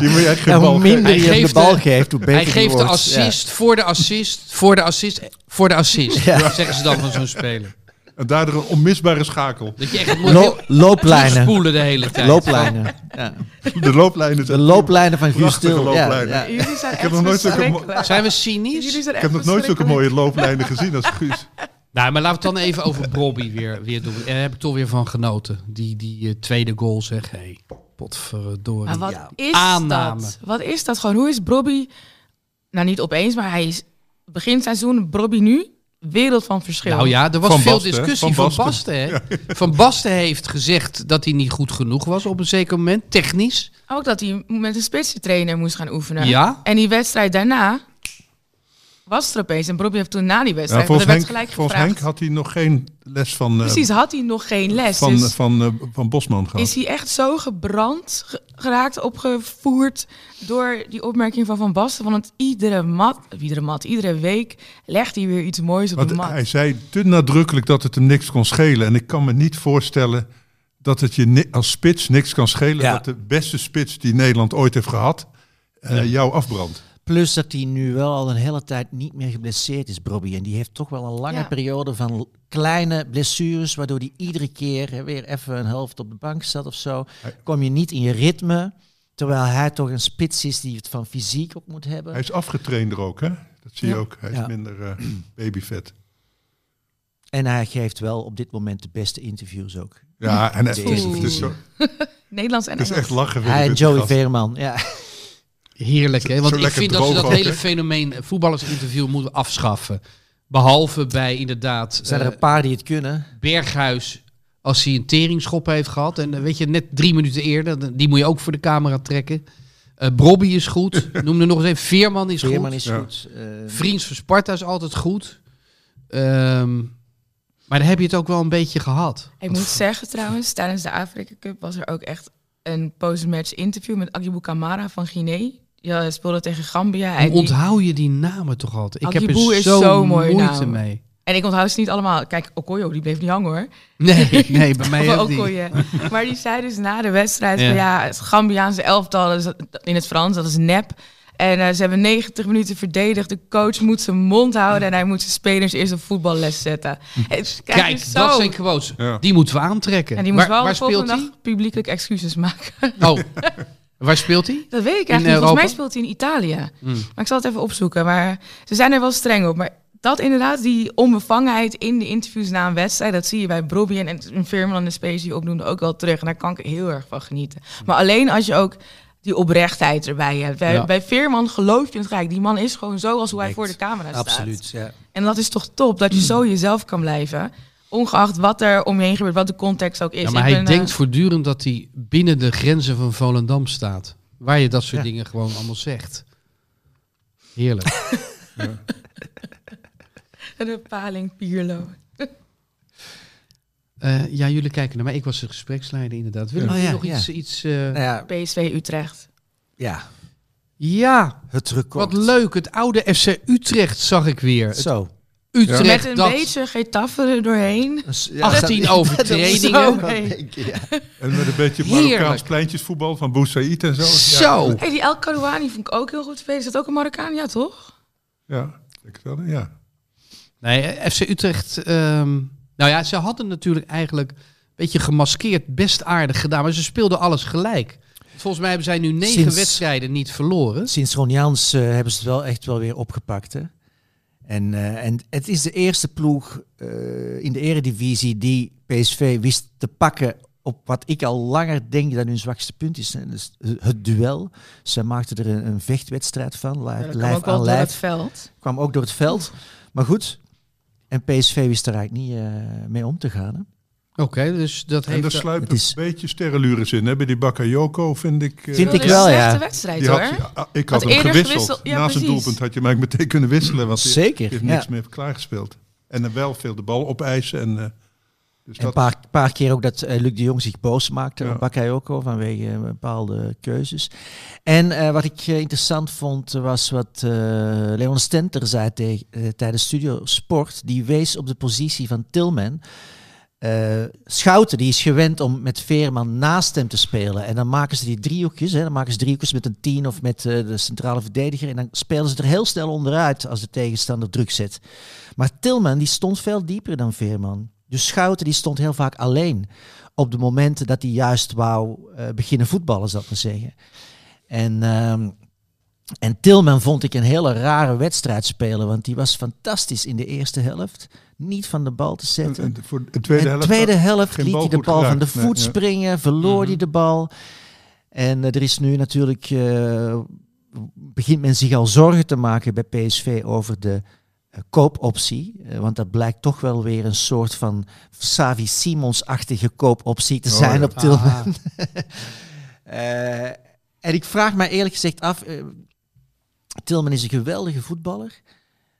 die moet je echt geen En bal hoe minder Hij je hem de geeft bal de- geeft, hoe beter Hij geeft de assist voor de assist, voor de assist, voor de assist. Ja. Zeggen ze dan van zo'n speler. En daardoor een onmisbare schakel. Dat je echt moet Lo- looplijnen. spoelen de hele tijd. Looplijnen. Ja. De looplijnen. De looplijnen van Guus Prachtige Til. Ja. Jullie zijn heb echt nog nooit zulke. Zijn we cynisch? zijn Ik heb nog nooit zulke mooie looplijnen gezien als Guus. Nou, maar laten we het dan even over Bobby weer, weer doen. Daar heb ik toch weer van genoten. Die, die eh, tweede goal zeg. Hé, hey, potverdorie. Maar wat Ja. is Aanname. dat? Wat is dat gewoon? Hoe is Bobby, nou niet opeens, maar hij is begin seizoen, Bobby nu, wereld van verschil. Nou ja, er was Van veel Basten, discussie Van van Basten. Basten. hè? Van Basten heeft gezegd dat hij niet goed genoeg was op een zeker moment, technisch. Ook dat hij met een spitsentrainer moest gaan oefenen. Ja. En die wedstrijd daarna was er opeens. En Bobby heeft toen na die Ja, wedstrijd, volgens want er werd Henk, gelijk volgens gevraagd. Henk had hij nog geen les van, eh, Precies, had hij nog geen les. van, dus van, eh, van Bosman gehad. is hij echt zo gebrand ge- geraakt, opgevoerd door die opmerking van Van Basten. Van het iedere mat, iedere mat, iedere week legt hij weer iets moois op Want de mat. hij zei te nadrukkelijk dat het hem niks kon schelen. En ik kan me niet voorstellen dat het je als spits niks kan schelen. Ja. Dat de beste spits die Nederland ooit heeft gehad, eh, jou afbrandt. Plus dat hij nu wel al een hele tijd niet meer geblesseerd is, Bobby. En die heeft toch wel een lange Ja. periode van kleine blessures, waardoor hij iedere keer hè, weer even een helft op de bank staat of zo. Kom je niet in je ritme, terwijl hij toch een spits is die het van fysiek ook moet hebben. Hij is afgetrainder ook, hè? Dat zie je Ja. ook. Hij is Ja. minder eh, babyvet. En hij geeft wel op dit moment de beste interviews ook. Ja, en het is, Oeh. het is, zo, Nederlands en het is Engels. echt lachen. Hij en die Joey. Veerman, ja. Heerlijk, hè? Zo Want ik vind dat ze dat ook, hele fenomeen voetballersinterview moeten afschaffen. Behalve bij inderdaad Zijn er eh, een paar die het kunnen? Berghuis, als hij een teringschop heeft gehad. En eh, weet je, net drie minuten eerder, die moet je ook voor de camera trekken. Eh Brobby is goed. Noem er nog eens even. Veerman is Veerman goed. is Ja. goed. eh, Vriends van Sparta is altijd goed. Ehm, maar dan heb je het ook wel een beetje gehad. Ik moet zeggen trouwens, tijdens de Afrika Cup was er ook echt een post-match interview met Agibou Kamara van Guinea. Ja, speelde tegen Gambia. En, die- onthoud je die namen toch altijd? Ik heb er is zo zo'n mooie moeite naam. mee. en ik onthoud ze niet allemaal. Kijk, Okoyo, die bleef niet hangen hoor. Nee, nee, bij mij Of ook niet. Maar die zei dus na de wedstrijd Ja. van ja, het Gambiaanse elftal, dat is in het Frans, dat is nep. En eh, ze hebben 90 minuten verdedigd. De coach moet zijn mond houden en hij moet zijn spelers eerst op voetballes zetten. Het- Kijk, Kijk, dat zo. zijn quotes. Ja. Die moeten we aantrekken. En die waar de volgende speelt hij? dag publiekelijk excuses maken. Oh, waar speelt hij? Dat weet ik In eigenlijk niet. Volgens mij speelt hij in Italië. Hmm. Maar ik zal het even opzoeken. Maar ze zijn er wel streng op. Maar dat inderdaad, die onbevangenheid in de interviews na een wedstrijd... dat zie je bij Brobby en een Veerman en de Space die opnoemde ook wel terug. En daar kan ik heel erg van genieten. Maar alleen als je ook die oprechtheid erbij hebt. Bij, Ja. bij Veerman geloof je het gelijk. Die man is gewoon zo als hoe hij voor de camera staat. Absoluut, ja. En dat is toch top, dat je zo jezelf kan blijven. Ongeacht wat er om je heen gebeurt, wat de context ook is. Ja, maar Ik hij ben, eh, denkt voortdurend dat hij binnen de grenzen van Volendam staat. Waar je dat soort Ja. dingen gewoon allemaal zegt. Heerlijk. De paling Pierlo. Eh, ja, jullie kijken naar mij. Ik was de gespreksleider inderdaad. Willen Oh, jullie ja, nog ja. iets... iets eh, Nou ja, PSV Utrecht. ja, Ja, het record. wat leuk. Het oude FC Utrecht zag ik weer. Het Zo. Utrecht Met een dat... beetje Getafe er doorheen. Dus, 18 dat- overtredingen. dat ja. En met een beetje. Marokkaans pleintjesvoetbal van Boussaïd en zo. Zo. Hey, die El Karouani vond ik ook heel goed spelen. Is dat ook een Marokkaan? Ja, toch? Ja, ja ik wel. Ja. Nee, FC Utrecht... ehm, nou ja, ze hadden natuurlijk eigenlijk... een beetje gemaskeerd best aardig gedaan. Maar ze speelden alles gelijk. Volgens mij hebben zij nu negen Sinds- wedstrijden niet verloren. Sinds Ron Jans eh, hebben ze het wel echt wel weer opgepakt. Hè? En, eh, en het is de eerste ploeg eh, in de eredivisie die PSV wist te pakken op wat ik al langer denk dat hun zwakste punt is. Dus het duel. Ze maakten er een, een vechtwedstrijd van, Ja, dat kwam lijf aan het veld. Kwam ook door het veld. Maar goed, en PSV wist er eigenlijk niet eh, mee om te gaan. Hè? Oké, dus dat En er heeft... sluipen het is- een beetje sterrenlures in. Hè? Bij die Bakayoko vind ik... eh, Vind ik Dat is wel, een ja. slechte wedstrijd die hoor. had, ah, ik Had had hem gewisseld. gewisseld, ja, Na zijn precies. doelpunt had je mij meteen kunnen wisselen. Want hij Zeker. heeft niks ja. meer klaargespeeld. En dan wel veel de bal opeisen. En, eh, Dus En een paar, paar keer ook dat eh, Luc de Jong zich boos maakte Ja. op Bakayoko vanwege bepaalde keuzes. En eh, wat ik interessant vond was wat eh, Leon Stenter zei tegen- tijdens Studio Sport. Die wees op de positie van Tilman. Eh, Schouten die is gewend om met Veerman naast hem te spelen. En dan maken ze die driehoekjes. Hè, dan maken ze driehoekjes met een tien of met eh, de centrale verdediger. En dan spelen ze er heel snel onderuit als de tegenstander druk zet. Maar Tilman die stond veel dieper dan Veerman. Dus Schouten die stond heel vaak alleen op de momenten dat hij juist wou eh, beginnen voetballen, zal ik maar zeggen. En, ehm, en Tilman vond ik een hele rare wedstrijd spelen, want die was fantastisch in de eerste helft. Niet van de bal te en- zetten. en voor de tweede In helft. de tweede helft liet hij de bal van de. Nee, voet ja. springen, verloor hij Mhm. de bal. En eh, er is nu natuurlijk, eh, begint men zich al zorgen te maken bij PSV over de eh, koopoptie. Want dat blijkt toch wel weer een soort van Savi Simons-achtige koopoptie te Oh, zijn ja. op Tilman. Ah, en ik vraag me eerlijk gezegd af, Tilman is een geweldige voetballer.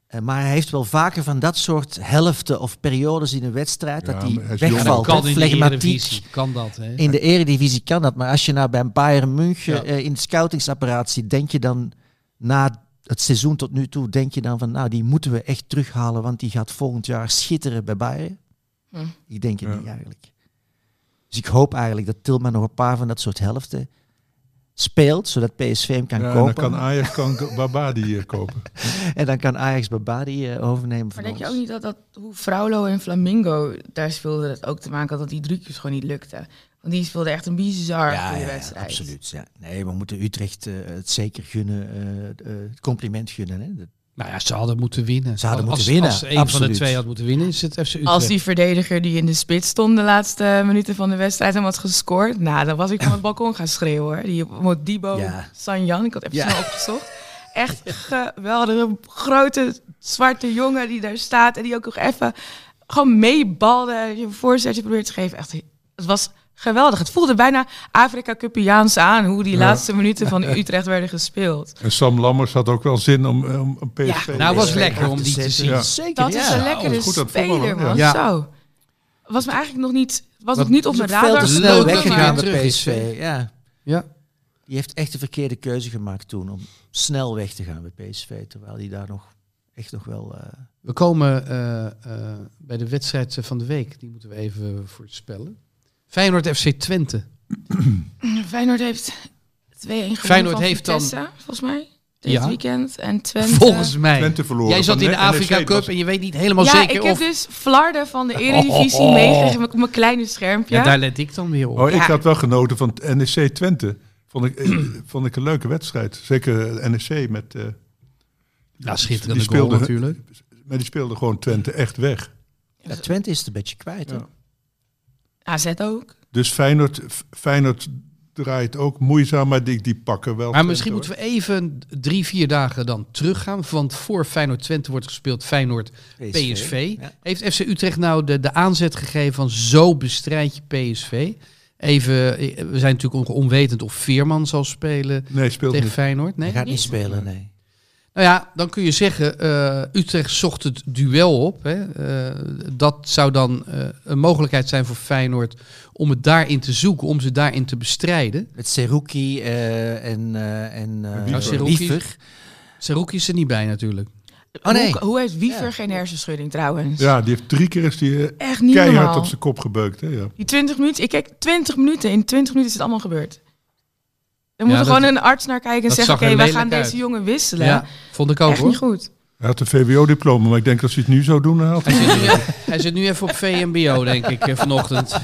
eh, maar hij heeft wel vaker van dat soort helften of periodes in een wedstrijd Ja, dat hij wegvalt. kan de Flegmatiek. Eredivisie, kan dat. Hè? In de eredivisie kan dat, maar als je nou bij Bayern München Ja. eh, in de scoutingsapparaat zit, denk je dan na het seizoen tot nu toe, denk je dan van, nou, die moeten we echt terughalen, want die gaat volgend jaar schitteren bij Bayern? Hm. Ik denk het Ja. niet eigenlijk. Dus ik hoop eigenlijk dat Tilman nog een paar van dat soort helften speelt, zodat PSV hem kan Ja, en dan kopen. kan Ajax kan Babadi eh, kopen. En dan kan Ajax Babadi eh, overnemen Maar van denk je ook niet dat, dat hoe Fraulo en Flamingo, daar speelde het ook te maken had dat die drukjes gewoon niet lukten. Want die speelde echt een bizar ja, goede ja, wedstrijd. absoluut. Ja. Nee, we moeten Utrecht eh, het zeker gunnen, eh, eh, het compliment gunnen. Hè. Dat- Nou ja, ze hadden moeten winnen. Ze hadden als, moeten winnen, Als een van de twee had moeten winnen, is het FC Utrecht. Als die verdediger die in de spits stond de laatste minuten van de wedstrijd en had gescoord, nou, dan was ik van het balkon gaan schreeuwen hoor. Die Modibo Ja. Sanjan, ik had even Ja. snel opgezocht. Echt geweldig, een grote zwarte jongen die daar staat en die ook nog even gewoon meebalde, je een voorzetje probeert te geven. Echt, het was geweldig. Het voelde bijna Afrika Cupiaans aan hoe die Ja. laatste minuten van Utrecht werden gespeeld. En Sam Lammers had ook wel zin om, om, om PSV... Ja. Nou, was lekker om die te zien. Ja. Zeker, Dat ja. is een lekkere was goed het speler, man. ja. Zo. Was me eigenlijk nog niet, was Wat- nog niet op mijn ook veel radar. te snel weggegaan bij PSV. Ja. Ja. Die heeft echt de verkeerde keuze gemaakt toen om snel weg te gaan bij PSV. Terwijl hij daar nog echt nog wel... eh, We komen eh, eh, bij de wedstrijd van de week. Die moeten we even voorspellen. Feyenoord FC Twente. Feyenoord heeft 2-1 gewonnen Feyenoord van heeft dan- volgens mij. Dit Ja. weekend. En Twente... Volgens mij. Twente verloren. Jij zat in de Afrika was- Cup en je weet niet helemaal ja, zeker ik heb of... dus Flarden van de Eredivisie Oh. meegegeven op mijn kleine schermpje. Ja, daar let ik dan weer op. Oh, ik Ja. had wel genoten van NEC Twente. Vond ik, eh, vond ik een leuke wedstrijd. Zeker NEC met... eh, Ja, schitterende die goal speelde- natuurlijk. Maar die speelde gewoon Twente echt weg. ja, Twente is het een beetje kwijt. hè. Ja. AZ ook. Dus Feyenoord, Feyenoord draait ook moeizaam, maar die, die pakken wel. Maar misschien hoor. moeten we even drie, vier dagen dan teruggaan. Want voor Feyenoord Twente wordt gespeeld Feyenoord PSV. Ja. Heeft FC Utrecht nou de, de aanzet gegeven van zo bestrijd je PSV? Even, eh, we zijn natuurlijk onwetend of Veerman zal spelen Nee, speelt tegen niet. Feyenoord. Nee? Hij gaat niet spelen, nee. Nou ja, dan kun je zeggen, eh, Utrecht zocht het duel op. Hè. Eh, dat zou dan eh, een mogelijkheid zijn voor Feyenoord om het daarin te zoeken, om ze daarin te bestrijden. Met Seruki eh, en, eh en eh, Wiever. Seruki. Wiever. Seruki is er niet bij natuurlijk. Oh, nee. Hoe, hoe heeft Wiever Ja. geen hersenschudding trouwens? Ja, die heeft drie keer is die Echt niet keihard normaal. op zijn kop gebeukt. Hè, ja. Die 20 minuten, ik kijk 20 minuten. In 20 minuten is het allemaal gebeurd. Er moet Ja, er dat- gewoon een arts naar kijken en zeggen: Oké, wij gaan deze jongen wisselen. Ja, vond ik ook Echt niet goed. Hij had een VWO-diploma, maar ik denk dat ze het nu zo doen. Hij hij zit, nu, hij zit nu even op VMBO, denk ik, eh, vanochtend.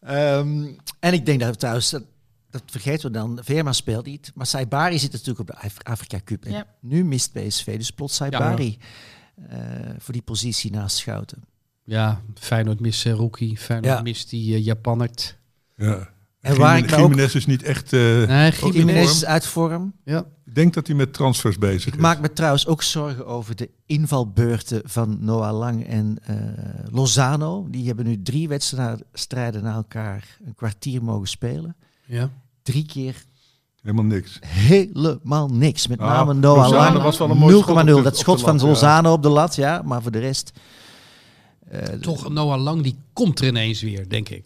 Ehm, en ik denk dat we trouwens, dat, dat vergeten we dan, Veerman speelt niet. Maar Saibari zit natuurlijk op de Af- Afrika Cup. En Ja. nu mist PSV, dus plots Saibari eh, voor die positie naast Schouten. Ja, Feyenoord mist Seruki, Feyenoord Ja. mist die uh, Japannert. Ja. En waar ik me ook- Jiménez is niet echt... eh, Nee, Gimenez. Is uit vorm. Ja. Ik denk dat hij met transfers bezig Ik is. maak me trouwens ook zorgen over de invalbeurten van Noah Lang en eh, Lozano. Die hebben nu drie wedstrijden na elkaar een kwartier mogen spelen. Ja. Drie keer Helemaal niks. helemaal niks. Met Ah, name Noah Lozano Lang. was wel een mooi schot op 0,0. de- Dat schot van lat, ja. Lozano op de lat, ja. Maar voor de rest... Eh, Toch, Noah Lang, die komt er ineens weer, denk ik.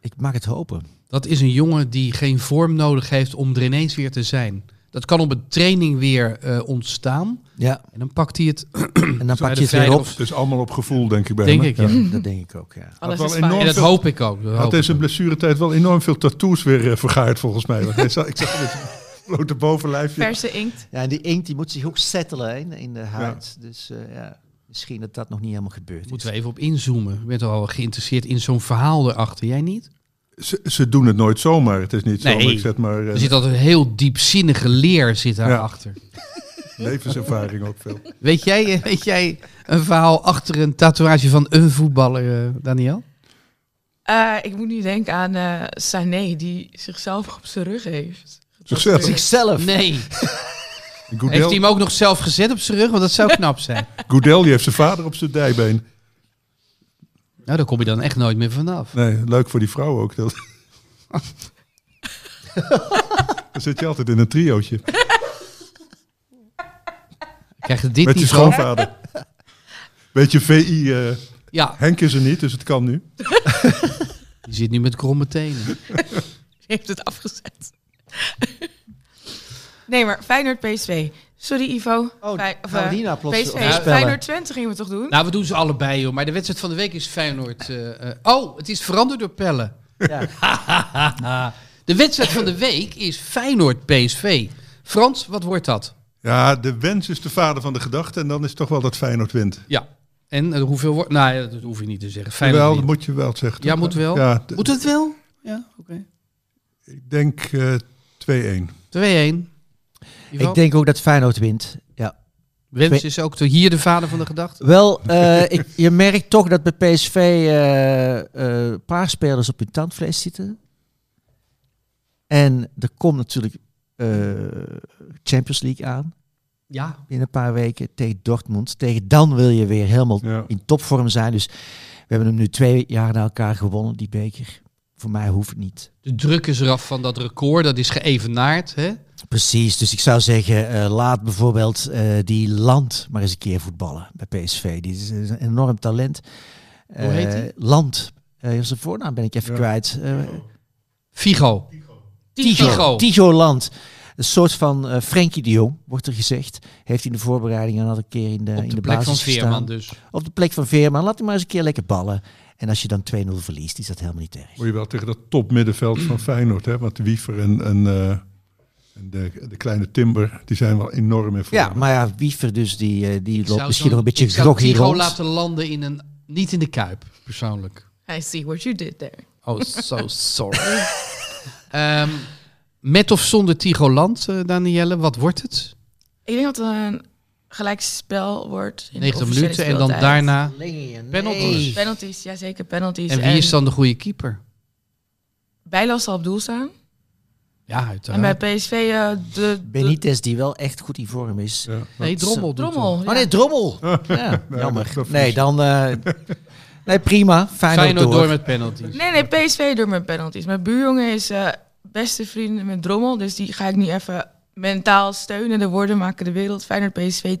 Ik mag het hopen. Dat is een jongen die geen vorm nodig heeft om er ineens weer te zijn. Dat kan op een training weer eh, ontstaan. Ja, En dan pakt hij het. en dan pak je het weer op. Het is allemaal op gevoel, denk ik bij Denk hem. ik, ja. Dat denk ik ook, ja. Alles wel is enorm fijn. En dat veel- hoop ik ook. Dat hoop had ook. blessuretijd wel enorm veel tattoos weer eh, vergaard, volgens mij. Want ik zag zijn blote bovenlijfje. Verse inkt. Ja, en die inkt die moet zich ook settelen in- in de huid. Dus eh, ja, misschien dat dat nog niet helemaal gebeurd is. Moeten we even op inzoomen. Ik ben toch al geïnteresseerd in zo'n verhaal erachter. Jij niet? Ze, ze doen het nooit zomaar. Het is niet Nee. zomaar, ik zeg maar, eh, Er zit altijd een heel diepzinnige leer zit daarachter. levenservaring ook veel. Weet, jij, weet jij een verhaal achter een tatoeage van een voetballer, eh, Daniel? Eh, ik moet nu denken aan eh Sané, die zichzelf op zijn rug heeft. Zichzelf. Zichzelf. Nee. Goedel, Heeft hij hem ook nog zelf gezet op zijn rug? Want dat zou knap zijn. Goedel, die heeft zijn vader op zijn dijbeen. Nou, daar kom je dan echt nooit meer vanaf. Nee, leuk voor die vrouw ook. Dat... Dan zit je altijd in een triootje. Krijg je dit Met je niet schoonvader. Beetje VI. eh, Ja, Henk is er niet, dus het kan nu. die zit nu met kromme tenen. Heeft het afgezet. nee, maar Feyenoord PSV. Sorry Ivo. Oh, Fey- of, eh, nou plots PSV. voorspellen? Feyenoord Twente gingen we toch doen? Nou, we doen ze allebei, joh. Maar de wedstrijd van de week is Feyenoord. eh, eh, oh, het is veranderd door Pelle. Ja. De wedstrijd van de week is Feyenoord PSV. Frans, wat wordt dat? Ja, de wens is de vader van de gedachte. En dan is het toch wel dat Feyenoord wint. Ja. En eh, hoeveel wordt... Nou, ja, dat hoef je niet te zeggen. Feyenoord Wel, dat moet je wel zeggen. Ja, toch? moet wel. Ja, Moet het wel? Ja, oké. ik denk eh 2-1. 2-1. Ivo? Ik denk ook dat Feyenoord wint. Ja. Wens is ook de- hier de vader van de gedachte. Wel, eh, ik, je merkt toch dat bij PSV eh, eh, een paar spelers op hun tandvlees zitten. En er komt natuurlijk eh, Champions League aan Ja. binnen een paar weken tegen Dortmund. Tegen dan wil je weer helemaal Ja. in topvorm zijn. Dus we hebben hem nu twee jaar na elkaar gewonnen, die beker. Voor mij hoeft het niet. De druk is eraf van dat record. Dat is geëvenaard. Hè? Precies, dus ik zou zeggen, eh, laat bijvoorbeeld eh, die Land maar eens een keer voetballen bij PSV. Die is, een enorm talent. Hoe heet Eh, hij? Land. Eh zijn voornaam ben ik even Ja. kwijt. Eh, Figo. Tigo. Tigo. Tigo Land. Een soort van eh Frenkie de Jong, wordt er gezegd. Heeft hij in de voorbereidingen al een keer in de, Op in de de plek van Veerman gestaan. dus. Op de plek van Veerman. Laat hij maar eens een keer lekker ballen. En als je dan 2-0 verliest, is dat helemaal niet erg. Moet je wel tegen dat topmiddenveld van Feyenoord. Hè? Want Wiever en, en, eh, en de, de kleine Timber, die zijn wel enorm in vorm. Ja, maar ja, Wiever dus, die, eh, die loopt misschien nog een beetje ik zou groggy Tigo rond. laten landen in een... Niet in de Kuip, persoonlijk. I see what you did there. Oh, so sorry. Ehm, met of zonder Tigo Land, eh, Danielle, wat wordt het? Ik denk dat het een gelijkspel wordt. in de 90 officiële minuten en dan daarna... Nee. Penalties. Penalties, ja zeker penalties. En wie is dan de goede keeper? Bijlas zal op doel staan. Ja, En uiteraard. bij PSV eh, de, de Benitez, die wel echt goed in vorm is. Ja. Nee, Drommel doet Drommel. Oh nee, Drommel. Ja, Nee, jammer. dat- dat nee, dan... eh, nee, prima. Feyenoord, Feyenoord door. door met penalties. Nee, nee, PSV door met penalties. Mijn buurjongen is eh, beste vrienden met Drommel. Dus die ga ik nu even mentaal steunen. De woorden maken de wereld. Feyenoord PSV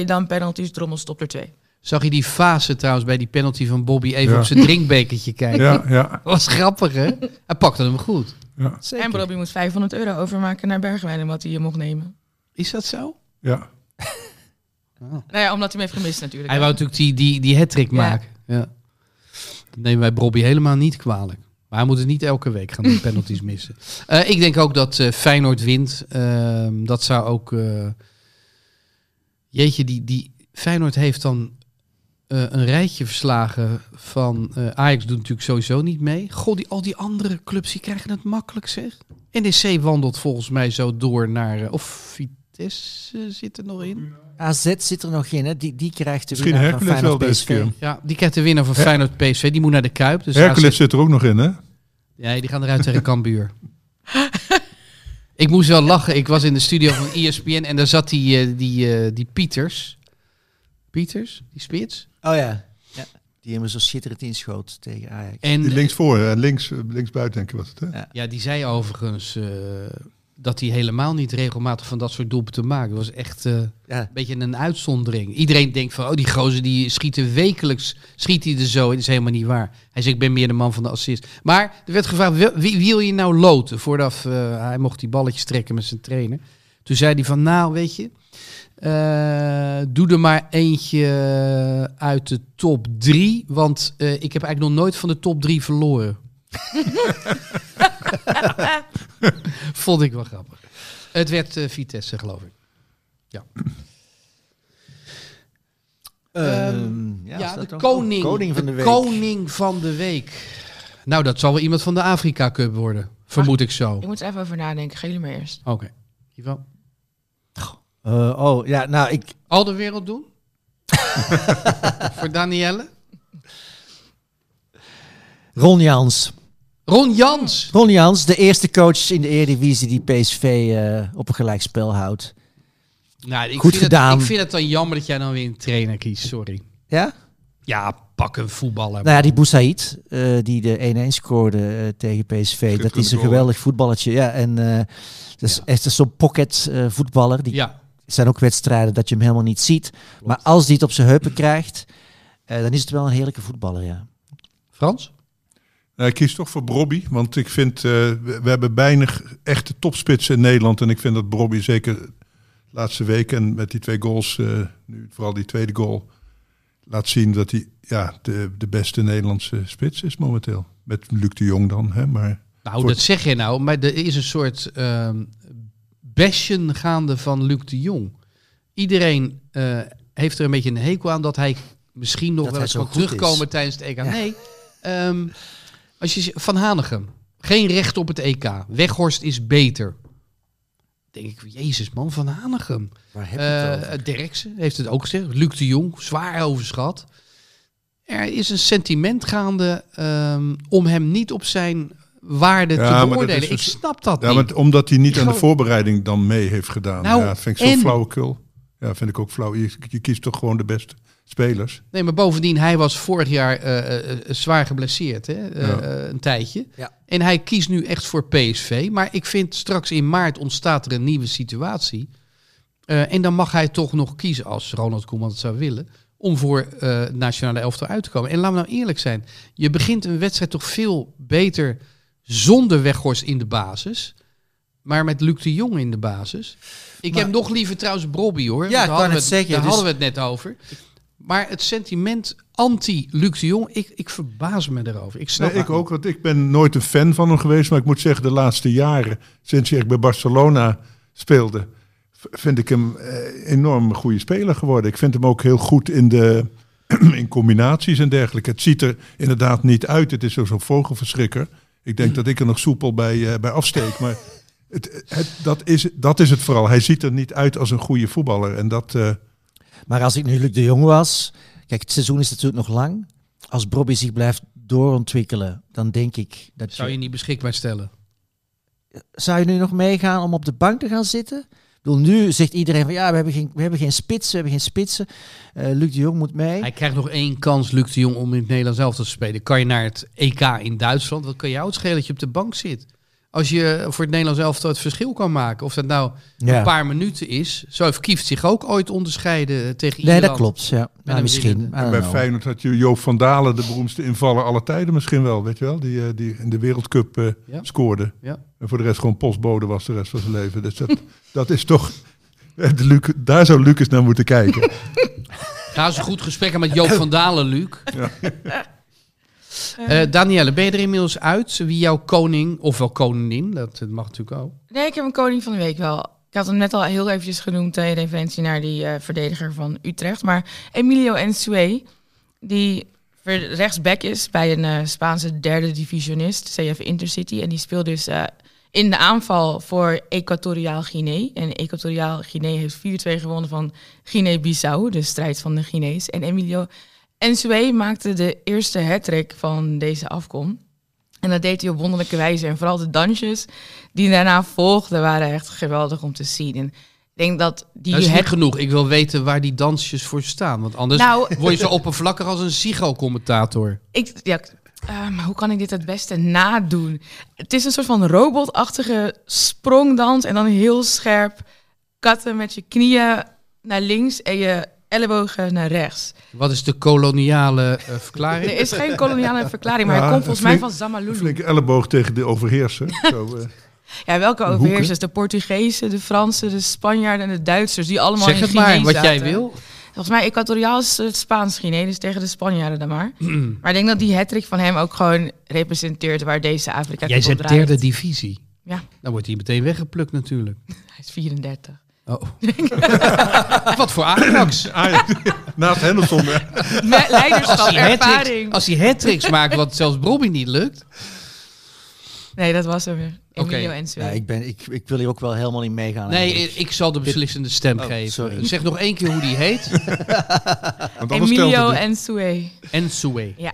2-2, dan penalties. Drommel stopt er 2. Zag je die fase trouwens bij die penalty van Bobby even Ja. op zijn drinkbekertje kijken? Ja, ja, Dat was grappig, hè? Hij pakte hem goed. Ja, Zeker. En Bobby moet 500 euro overmaken naar Bergwijn, omdat hij je mocht nemen. Is dat zo? ja. Nou ja, omdat hij hem heeft gemist natuurlijk. Hij wou natuurlijk die, die, die hat-trick Ja. maken. Ja. Dat nemen wij Bobby helemaal niet kwalijk. Maar hij moet het niet elke week gaan doen, penalties missen. Eh, ik denk ook dat eh, Feyenoord wint. Ehm, dat zou ook... eh, Jeetje, die, die Feyenoord heeft dan eh, een rijtje verslagen van... eh, Ajax doet natuurlijk sowieso niet mee. Goh, die, al die andere clubs die krijgen het makkelijk zeg. NEC wandelt volgens mij zo door naar... eh, of Vitesse zit er nog in. AZ zit er nog in, hè? Die, die krijgt de Misschien winnaar van Hercules wel Feyenoord PSV. keer. Ja, die krijgt de winnaar van Feyenoord PSV. Die moet naar de Kuip. Dus Hercules AZ zit er ook nog in, hè? Nee, die gaan eruit tegen Cambuur. ik moest wel lachen. Ik was in de studio van ESPN en daar zat die, die, die Pieters. Pieters? Die spits? Oh ja. ja. Die hem zo schitterend inschoot tegen Ajax. En Die links voor, hè? links, links buiten denk ik was het, hè? Ja. ja, die zei overigens... eh, dat hij helemaal niet regelmatig van dat soort doelpunten maakt. Dat was echt eh, Ja. een beetje een uitzondering. Iedereen denkt van, oh die gozer die schieten wekelijks, schiet hij er zo. Dat is helemaal niet waar. Hij zegt, ik ben meer de man van de assist. Maar er werd gevraagd, wie, wie wil je nou loten? Voordat eh, hij mocht die balletjes trekken met zijn trainer. Toen zei hij van, nou weet je, eh, doe er maar eentje uit de top drie. Want eh, ik heb eigenlijk nog nooit van de top drie verloren. Vond ik wel grappig. Het werd eh, Vitesse, geloof ik. Ehm, Ja, is dat de dan? koning, koning van de, week. koning van de week. Nou, dat zal wel iemand van de Afrika Cup worden. Vermoed ik zo. Ik Oké, moet er even over nadenken. Ga jullie maar eerst. Ivan. Eh, oh, ja, nou, ik, Al de wereld doen? Voor Danielle? Ron Jans. Ron Jans. Ron Jans, de eerste coach in de Eredivisie die PSV eh, op een gelijkspel houdt. Nou, ik Goed vind gedaan. Het, ik vind het dan jammer dat jij dan weer een trainer kiest. Sorry. Ja? Ja, pak een voetballer. Nou ja, die Boussaïd, eh, die de 1-1 scoorde tegen PSV. Dat is een geweldig voetballertje. Ja, en dat is Ja. echt zo'n pocket voetballer. Die Ja, zijn ook wedstrijden dat je hem helemaal niet ziet. Maar als die het op zijn heupen krijgt, eh, dan is het wel een heerlijke voetballer, ja. Frans? Nou, ik kies toch voor Brobby, want ik vind, eh, we, hebben weinig echte topspitsen in Nederland. En ik vind dat Brobby zeker de laatste week en met die twee goals, eh, nu vooral die tweede goal, laat zien dat hij ja, de, de beste Nederlandse spits is momenteel. Met Luc de Jong dan, hè, maar... Nou, Voor- dat zeg je nou, maar er is een soort ehm bashen gaande van Luc de Jong. Iedereen eh, heeft er een beetje een hekel aan dat hij misschien nog Dat wel eens kan terugkomen is. tijdens het EK. Ja. Nee, ehm, als je van Hanegem, geen recht op het EK. Weghorst is beter. Denk ik, jezus man, van Hanegem. Over? Derksen heeft het ook gezegd. Luc de Jong, zwaar overschat. Er is een sentiment gaande ehm, om hem niet op zijn waarde Ja, te beoordelen. Ik dus- snap dat Ja, niet. maar omdat hij niet aan de Gewoon- voorbereiding dan mee heeft gedaan. Nou, ja, vind ik zo en- flauwekul. Ja, vind ik ook flauw. Je, je kiest toch gewoon de beste spelers. Nee, maar bovendien, hij was vorig jaar eh, eh, eh, zwaar geblesseerd, hè? Ja. een tijdje. Ja. En hij kiest nu echt voor PSV. Maar ik vind straks in maart ontstaat er een nieuwe situatie. Eh, en dan mag hij toch nog kiezen, als Ronald Koeman het zou willen, om voor eh nationale elftal uit te komen. En laten we nou eerlijk zijn, je begint een wedstrijd toch veel beter zonder Weghorst in de basis, maar met Luc de Jong in de basis. Ik Maar- heb nog liever trouwens Brobby hoor. Ja, Daar ik wou hadden we het- zeggen, Daar dus- hadden we het net over. Maar het sentiment anti-Luc de Jong, ik, ik verbaas me erover. Ik snap Nee, ik ook, want ik ben nooit een fan van hem geweest. Maar ik moet zeggen, de laatste jaren, sinds hij bij Barcelona speelde, vind ik hem eh, enorm een goede speler geworden. Ik vind hem ook heel goed in, de, in combinaties en dergelijke. Het ziet er inderdaad niet uit. Het is zo- zo'n vogelverschrikker. Ik denk dat ik er nog soepel bij, eh, bij afsteek. Maar het, het, dat, is, dat is het vooral. Hij ziet er niet uit als een goede voetballer. En dat... eh, Maar als ik nu Luc de Jong was... Kijk, het seizoen is natuurlijk nog lang. Als Bobby zich blijft doorontwikkelen, dan denk ik dat Zou je niet beschikbaar stellen? Zou je nu nog meegaan om op de bank te gaan zitten? Nu zegt iedereen van ja, we hebben geen, we hebben geen spitsen, we hebben geen spitsen. Eh, Luc de Jong moet mee. Hij krijgt nog één kans, Luc de Jong, om in het Nederlands elftal te spelen. Kan je naar het EK in Duitsland, wat kan jou het schelen dat je op de bank zit? Als je voor het Nederlands elftal het verschil kan maken. Of dat nou Ja. een paar minuten is. Zo heeft Kieft zich ook ooit onderscheiden tegen Nee, Ierland. dat klopt. Ja. Nou, misschien. bij. Feyenoord had je Joop van Dalen, de beroemdste invaller aller tijden misschien wel. Weet je wel? Die, eh, die in de Wereldcup eh, Ja. scoorde. Ja. En voor de rest gewoon postbode was de rest van zijn leven. Dus dat, dat is toch... eh, De Luc, daar zou Lucas naar moeten kijken. Ga eens een goed gesprek hebben met Joop van Dalen, Luc. Eh, Danielle, ben je er inmiddels uit wie jouw koning, ofwel koningin, dat mag natuurlijk ook. Nee, ik heb een koning van de week wel. Ik had hem net al heel eventjes genoemd in referentie naar die eh, verdediger van Utrecht. Maar Emilio Ensue, die rechtsback is bij een eh, Spaanse derde divisionist, CF Intercity. En die speelt dus eh, in de aanval voor Equatoriaal Guinea. En Equatoriaal Guinea heeft 4-2 gewonnen van Guinea-Bissau, de strijd van de Guinees. En Emilio Ensue maakte de eerste hat van deze afkom. En dat deed hij op wonderlijke wijze. En vooral de dansjes die daarna volgden waren echt geweldig om te zien. En ik denk dat die Dat is niet genoeg. Ik wil weten waar die dansjes voor staan. Want anders Nou- word je zo oppervlakkig als een Sigo-commentator. ik, ja, Ehm, hoe kan ik dit het beste nadoen? Het is een soort van robotachtige sprongdans en dan heel scherp katten met je knieën naar links en je ellebogen naar rechts. Wat is de koloniale eh, verklaring? Er is geen koloniale verklaring, maar hij komt volgens mij van Een Zamalulu. flinke elleboog tegen de overheerser. Zo, eh. Ja, welke overheersers? De Portugezen, de Fransen, de Spanjaarden en de Duitsers, die allemaal Zeg in het maar, wat jij wil. Volgens mij Equatoriaal is het Spaans Guinea, dus tegen de Spanjaarden dan maar. maar ik denk dat die hattrick van hem ook gewoon representeert waar deze Afrika Jij zegt draait. derde divisie. Ja, Dan wordt hij meteen weggeplukt natuurlijk. hij is 34. Oh. Wat voor Ajax. Ja. Naast Henderson. Me- Leiderschap, Als ervaring. hat-tricks- Als hij hat-tricks maakt, wat zelfs Bobby niet lukt. Nee, dat was hem weer. Emilio Ja, ik, ben, ik, ik wil hier ook wel helemaal niet meegaan. Nee, ik zal de beslissende stem Oh, geven. sorry. Zeg nog één keer hoe die heet. Emilio het en Sue. En Soué. Ja.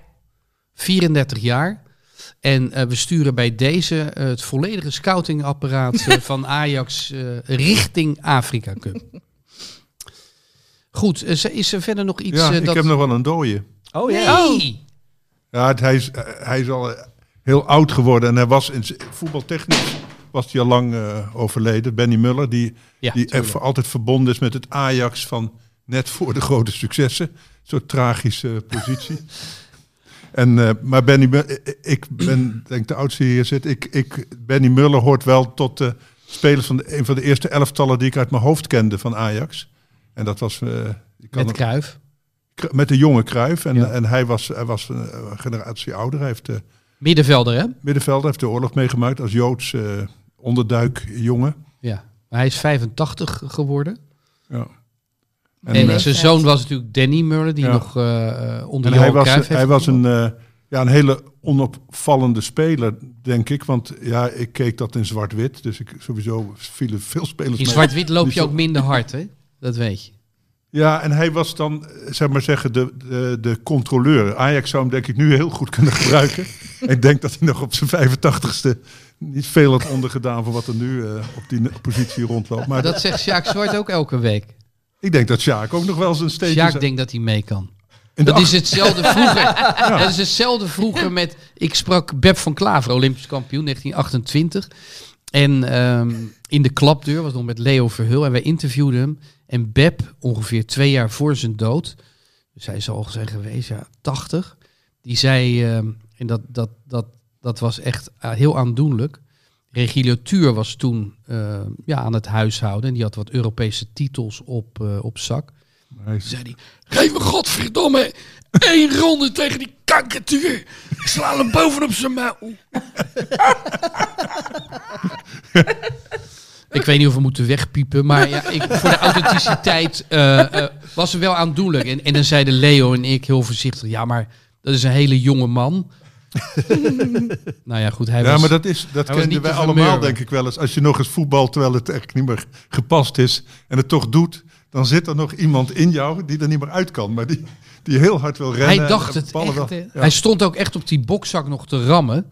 34 jaar. En eh, we sturen bij deze eh, het volledige scoutingapparaat eh, van Ajax eh, richting Afrika Cup. Goed, is- er verder nog iets Ja, ik dat... heb nog wel een dooie. Oh ja. Nee! Ja, het- hij, is, hij is al heel oud geworden. En hij was in voetbaltechnisch was hij al lang eh, overleden. Benny Muller, die, Ja, die altijd verbonden is met het Ajax van net voor de grote successen. Zo'n tragische positie. En, eh, maar Benny, Mu- eh, ik ben denk de oudste die hier zit. Ik, ik, Benny Muller hoort wel tot de spelers van de, een van de eerste elftallen die ik uit mijn hoofd kende van Ajax. En dat was... eh, Met Kruif. Kru- met de jonge Kruif. En, Ja. en hij was, hij was een eh, generatie ouder. Hij heeft... eh, Middenvelder, hè? middenvelder, heeft de oorlog meegemaakt als Joods eh onderduikjongen. Ja. Maar hij is 85 geworden. Ja. En, En, eh, zijn zoon was natuurlijk Danny Muller, die Ja. nog eh, onder en Johan hij was, heeft hij was een, ja, een hele onopvallende speler, denk ik. Want ja, ik keek dat in zwart-wit. Dus ik, sowieso vielen veel spelers In zwart-wit loop je ook minder hard, hè? Dat weet je. Ja, en hij was dan, zeg maar zeggen, de, de, de controleur. Ajax zou hem denk ik nu heel goed kunnen gebruiken. ik denk dat hij nog op zijn 85ste niet veel had ondergedaan voor wat er nu op die positie rondloopt. Maar Maar dat zegt Sjaak Zwart ook elke week. Ik denk dat Sjaak ook nog wel zijn steentje... Sjaak denkt dat hij mee kan. de Dat is hetzelfde vroeger. Dat is hetzelfde vroeger met... Ik sprak Beb van Klaver, Olympisch kampioen, 1928. En ehm, in de klapdeur was nog met Leo Verhul. En wij interviewden hem. En Beb, ongeveer twee jaar voor zijn dood... Dus hij zal zijn geweest, ja, 80. Die zei, ehm, en dat, dat, dat, dat was echt eh, heel aandoenlijk. Regilio Tuur was toen eh, ja, aan het huishouden. En die had wat Europese titels op, eh, op zak. Is- zei hij, geef me godverdomme één ronde tegen die kankertuur. Ik sla hem bovenop zijn muil. ik weet niet of we moeten wegpiepen, maar ja, ik, voor de authenticiteit eh, was er wel aandoenlijk. En, en dan zeiden Leo en ik heel voorzichtig, ja, maar dat is een hele jonge man. nou ja, goed, hij Ja, was... maar dat, is, dat kenden wij allemaal, denk ik wel eens. Als je nog eens voetbal, terwijl het echt niet meer gepast is, en het toch doet, dan zit er nog iemand in jou die er niet meer uit kan. Maar die, die heel hard wil rennen. Hij dacht het echt. wel-. Ja. Hij stond ook echt op die bokzak nog te rammen.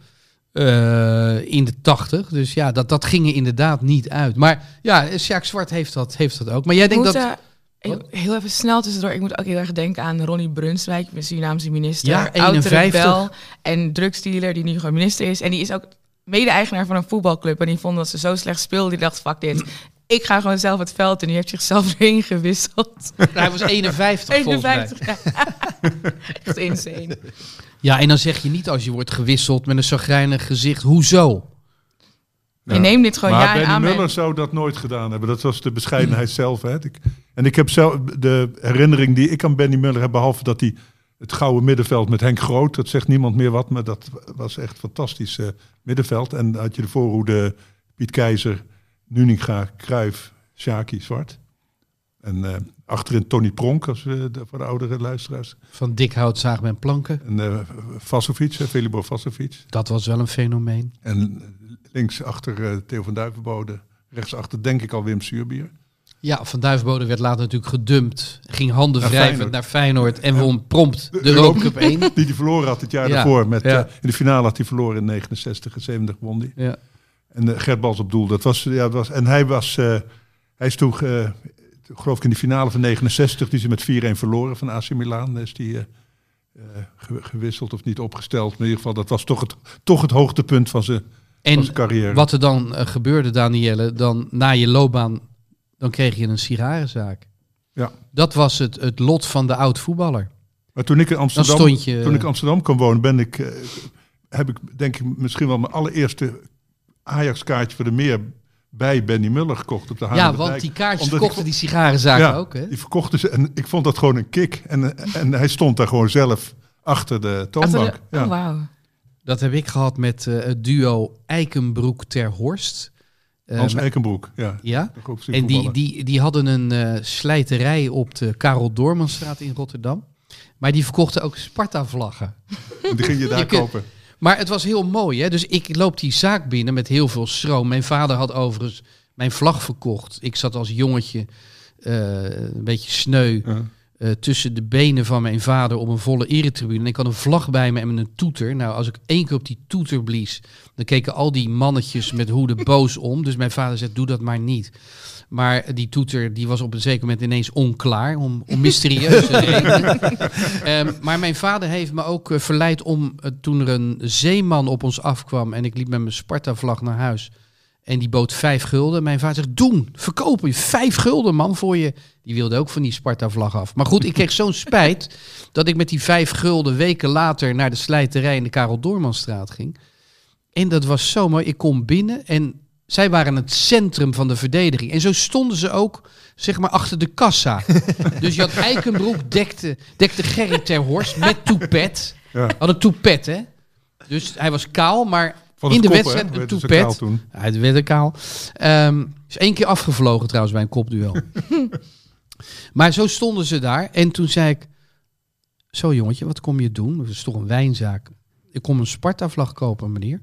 eh, in de 80. Dus ja, dat, dat ging er inderdaad niet uit. Maar ja, Sjaak Zwart heeft dat, heeft dat ook. Maar jij denkt moet, dat... eh, heel- heel even snel tussendoor. Ik moet ook heel erg denken aan Ronnie Brunswijk, Surinaamse minister. Ja, oud 51. rebel en drugsdealer die nu gewoon minister is. En die is ook mede-eigenaar van een voetbalclub. En die vond dat ze zo slecht speelde. Die dacht, fuck dit. Ik ga gewoon zelf het veld en die heeft zichzelf erin gewisseld. Hij was 51 volgens mij. 51. ja. Echt insane. Ja, en dan zeg je niet als je wordt gewisseld met een zagrijnig gezicht. Hoezo? Je neemt dit gewoon maar ja en Benny. Muller zou dat nooit gedaan hebben. Dat was de bescheidenheid zelf. Hè. Ik, en ik heb zelf de herinnering die ik aan Benny Muller heb, behalve dat hij het gouden middenveld met Henk Groot, dat zegt niemand meer wat, maar dat was echt fantastisch eh, middenveld. En dan had je de voorhoede Piet Keizer, Nuninga, Kruijf, Sjaki, Zwart. En eh, achterin Tony Pronk, als, we de, voor de oudere luisteraars. Van dik hout zagen men planken. En eh Vasovic, Velibor Vasovic. Dat was wel een fenomeen. En links achter eh, Theo van Duivenbode. Rechts achter denk ik al Wim Suurbier. Ja, Van Duivenbode werd later natuurlijk gedumpt. Ging handen Naar wrijvend Feyenoord. naar Feyenoord. En won prompt de, De Europa Cup 1. Die hij verloren had het jaar Ja, daarvoor. Met, ja. eh, in de finale had hij verloren in 69 en 70 won. Ja. En uh, Gert Bals op doel. Dat was, ja, dat was, en hij was, uh, hij is toen, geloof ik in de finale van 69, die ze met 4-1 verloren van AC Milan. Is die, ge- gewisseld of niet opgesteld. Maar in ieder geval, dat was toch het, toch het hoogtepunt van zijn, En carrière. wat er dan eh, gebeurde, Danielle, dan na je loopbaan, dan kreeg je een sigarenzaak. Ja. Dat was het, het lot van de oud voetballer. Maar toen ik in Amsterdam, stond je... toen ik in Amsterdam kon wonen, ben ik, eh, heb ik denk ik misschien wel mijn allereerste Ajax-kaartje voor de meer bij Benny Muller gekocht op de ja, want die kaartjes verkochten die sigarenzaak Ja, ook, hè? Die verkochten ze en ik vond dat gewoon een kick. En, en hij stond daar gewoon zelf achter de Achter toonbank. de- ja. Oh, wauw. Dat heb ik gehad met eh, het duo Eikenbroek ter Horst. Hans met- Eikenbroek, ja. ja, en die, die, die hadden een eh, slijterij op de Karel Doormanstraat in Rotterdam. Maar die verkochten ook Sparta-vlaggen. die ging je daar Je kunt- kopen. Maar het was heel mooi, hè? Dus ik loop die zaak binnen met heel veel stroom. Mijn vader had overigens mijn vlag verkocht. Ik zat als jongetje een beetje sneu Ja. Eh, tussen de benen van mijn vader op een volle eretribune. En ik had een vlag bij me en een toeter. Nou, als ik één keer op die toeter blies, dan keken al die mannetjes met hoeden boos om. Dus mijn vader zei, doe dat maar niet. Maar die toeter die was op een zeker moment ineens onklaar, om, om mysterieuze redenen. Ehm, maar mijn vader heeft me ook eh, verleid om, eh, toen er een zeeman op ons afkwam en ik liep met mijn Sparta-vlag naar huis. En die bood vijf gulden. Mijn vader zegt, doen, verkopen je vijf gulden man voor je. Die wilde ook van die Sparta-vlag af. Maar goed, ik kreeg zo'n spijt dat ik met die vijf gulden weken later naar de slijterij in de Karel Doormanstraat ging. En dat was zo mooi. Ik kom binnen en zij waren het centrum van de verdediging. En zo stonden ze ook, zeg maar, achter de kassa. dus je had Eikenbroek, dekte, dekte Gerry ter Horst met toepet. Ja. Had een toepet, hè? Dus hij was kaal, maar in de wedstrijd hè? een toepet. Hij werd een kaal. Ehm, is één keer afgevlogen trouwens bij een kopduel. maar zo stonden ze daar. En toen zei ik... Zo jongetje, wat kom je doen? Dat is toch een wijnzaak. Ik kom een Sparta-vlag kopen, meneer.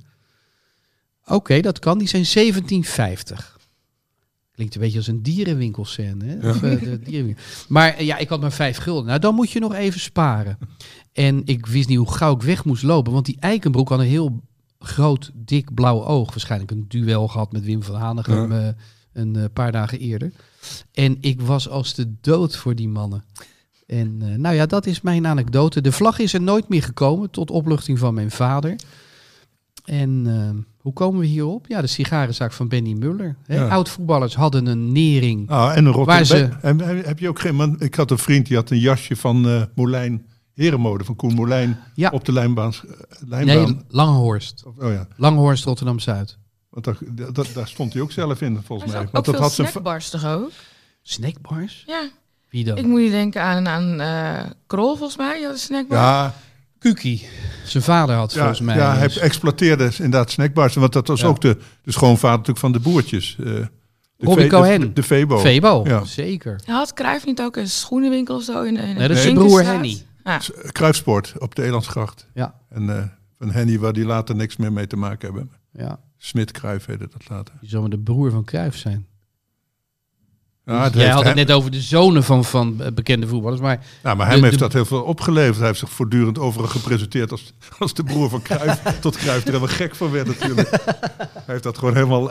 Oké, dat kan. Die zijn 1750. Klinkt een beetje als een dierenwinkelscène. Hè? Of, eh, de dierenwinkel. Maar eh, ja, ik had maar vijf gulden. Nou, dan moet je nog even sparen. En ik wist niet hoe gauw ik weg moest lopen. Want die Eikenbroek had een heel groot, dik blauw oog. Waarschijnlijk een duel gehad met Wim van Hanegem eh, een eh, paar dagen eerder. En ik was als de dood voor die mannen. En eh, nou ja, dat is mijn anekdote. De vlag is er nooit meer gekomen, tot opluchting van mijn vader. En hoe komen we hierop? Ja, de sigarenzaak van Benny Muller. Ja. Oud-voetballers hadden een nering. Ah, en een Waar ze-. En, heb je ook geen man? Ik had een vriend die had een jasje van eh Molijn, Herenmode van Koen Molijn Ja. op de lijnbaan. eh, lijnbaan. Nee, Langhorst. Oh ja, Langhorst, Rotterdam-Zuid. want daar, daar, daar stond hij ook zelf in volgens mij. er ook Want dat veel had snackbars toch ook? Snackbars? Ja, Wie dan? ik moet je denken aan, aan eh Krol volgens mij. Een snackbar. ja, Kuki. Zijn vader had ja, volgens mij... ja, hij dus- exploiteerde inderdaad snackbars. Want dat was Ja. ook de, de schoonvader natuurlijk van de boertjes. eh, de Robbie Ve- Cohen. De, de Febo. Febo, Ja. zeker. Had Cruijff niet ook een schoenenwinkel of zo? In, de- in Nee, dat is zijn broer? Henny. Ja. Kruifsport op de Elandsgracht. Ja, En eh, van Henny, waar die later niks meer mee te maken hebben. ja. Smit Kruif heette dat later. Die zou maar de broer van Cruijff zijn. Ja, het Jij heeft had het hem- net over de zonen van, van eh, bekende voetballers. Maar Ja, maar De- hem heeft de- dat heel veel opgeleverd. Hij heeft zich voortdurend overal gepresenteerd als, als de broer van Cruijff. tot Cruijff er helemaal gek van werd natuurlijk. Hij heeft dat gewoon helemaal...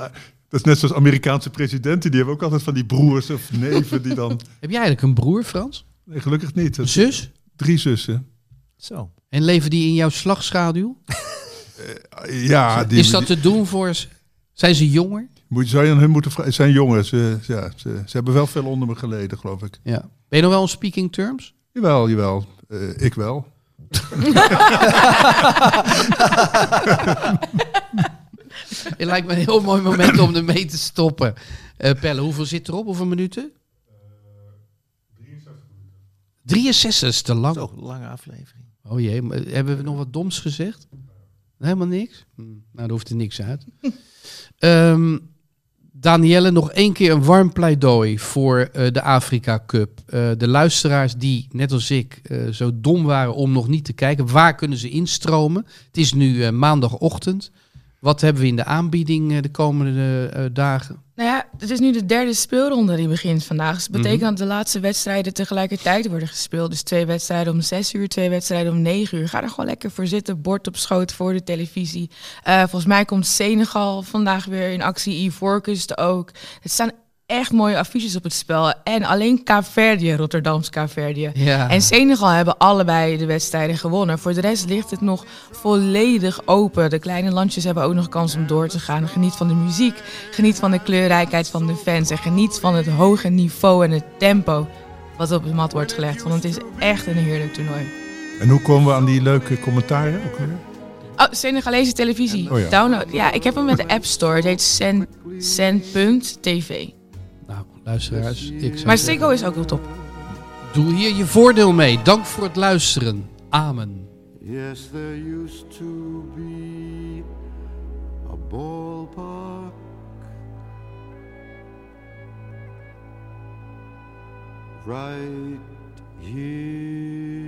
Dat is net zoals Amerikaanse presidenten. Die hebben ook altijd van die broers of neven die dan... heb jij eigenlijk een broer, Frans? Nee, gelukkig niet. Een zus? Drie zussen. Zo. En leven die in jouw slagschaduw? Ja, die, is dat te doen voor ze? Zijn ze jonger? Moet, zou je aan hun moeten vragen? Zijn jongens. Ze, ja, ze, ze hebben wel veel onder me geleden, geloof ik. Ja. Ben je nog wel on speaking terms? Jawel, jawel. Eh, ik wel. Het lijkt me een heel mooi moment om ermee te stoppen. Eh Pelle, hoeveel zit erop? Hoeveel minuten? 63 is te lang. Zo, lange aflevering. Oh jee, maar hebben we nog wat doms gezegd? Helemaal niks? Hm, Nou, daar hoeft er niks uit. Ehm Danielle, nog één keer een warm pleidooi voor eh, de Afrika Cup. Eh, de luisteraars die, net als ik, eh, zo dom waren om nog niet te kijken. Waar kunnen ze instromen? Het is nu maandagochtend. Wat hebben we in de aanbieding de komende dagen? Nou ja, het is nu de derde speelronde die begint vandaag. Dus dat betekent Mhm. dat de laatste wedstrijden tegelijkertijd worden gespeeld. Dus twee wedstrijden om zes uur, twee wedstrijden om negen uur. Ga er gewoon lekker voor zitten, bord op schoot voor de televisie. Eh, volgens mij komt Senegal vandaag weer in actie, Ivoorkust ook. Het staan echt mooie affiches op het spel. En alleen Kaapverdië, Rotterdams Kaapverdië. Ja. En Senegal hebben allebei de wedstrijden gewonnen. Voor de rest ligt het nog volledig open. De kleine landjes hebben ook nog kans om door te gaan. Geniet van de muziek, geniet van de kleurrijkheid van de fans... en geniet van het hoge niveau en het tempo wat op het mat wordt gelegd. Want het is echt een heerlijk toernooi. En hoe komen we aan die leuke commentaren? Ook weer? Oh, Senegalese televisie. Oh ja. Download. Ja, ik heb hem met de App Store. Het heet Sen- Sen.tv. Luisteraars, ik zou Maar Ziggo is ook wel top. doe hier je voordeel mee. Dank voor het luisteren. Amen. Yes, there used to be a ballpark right here.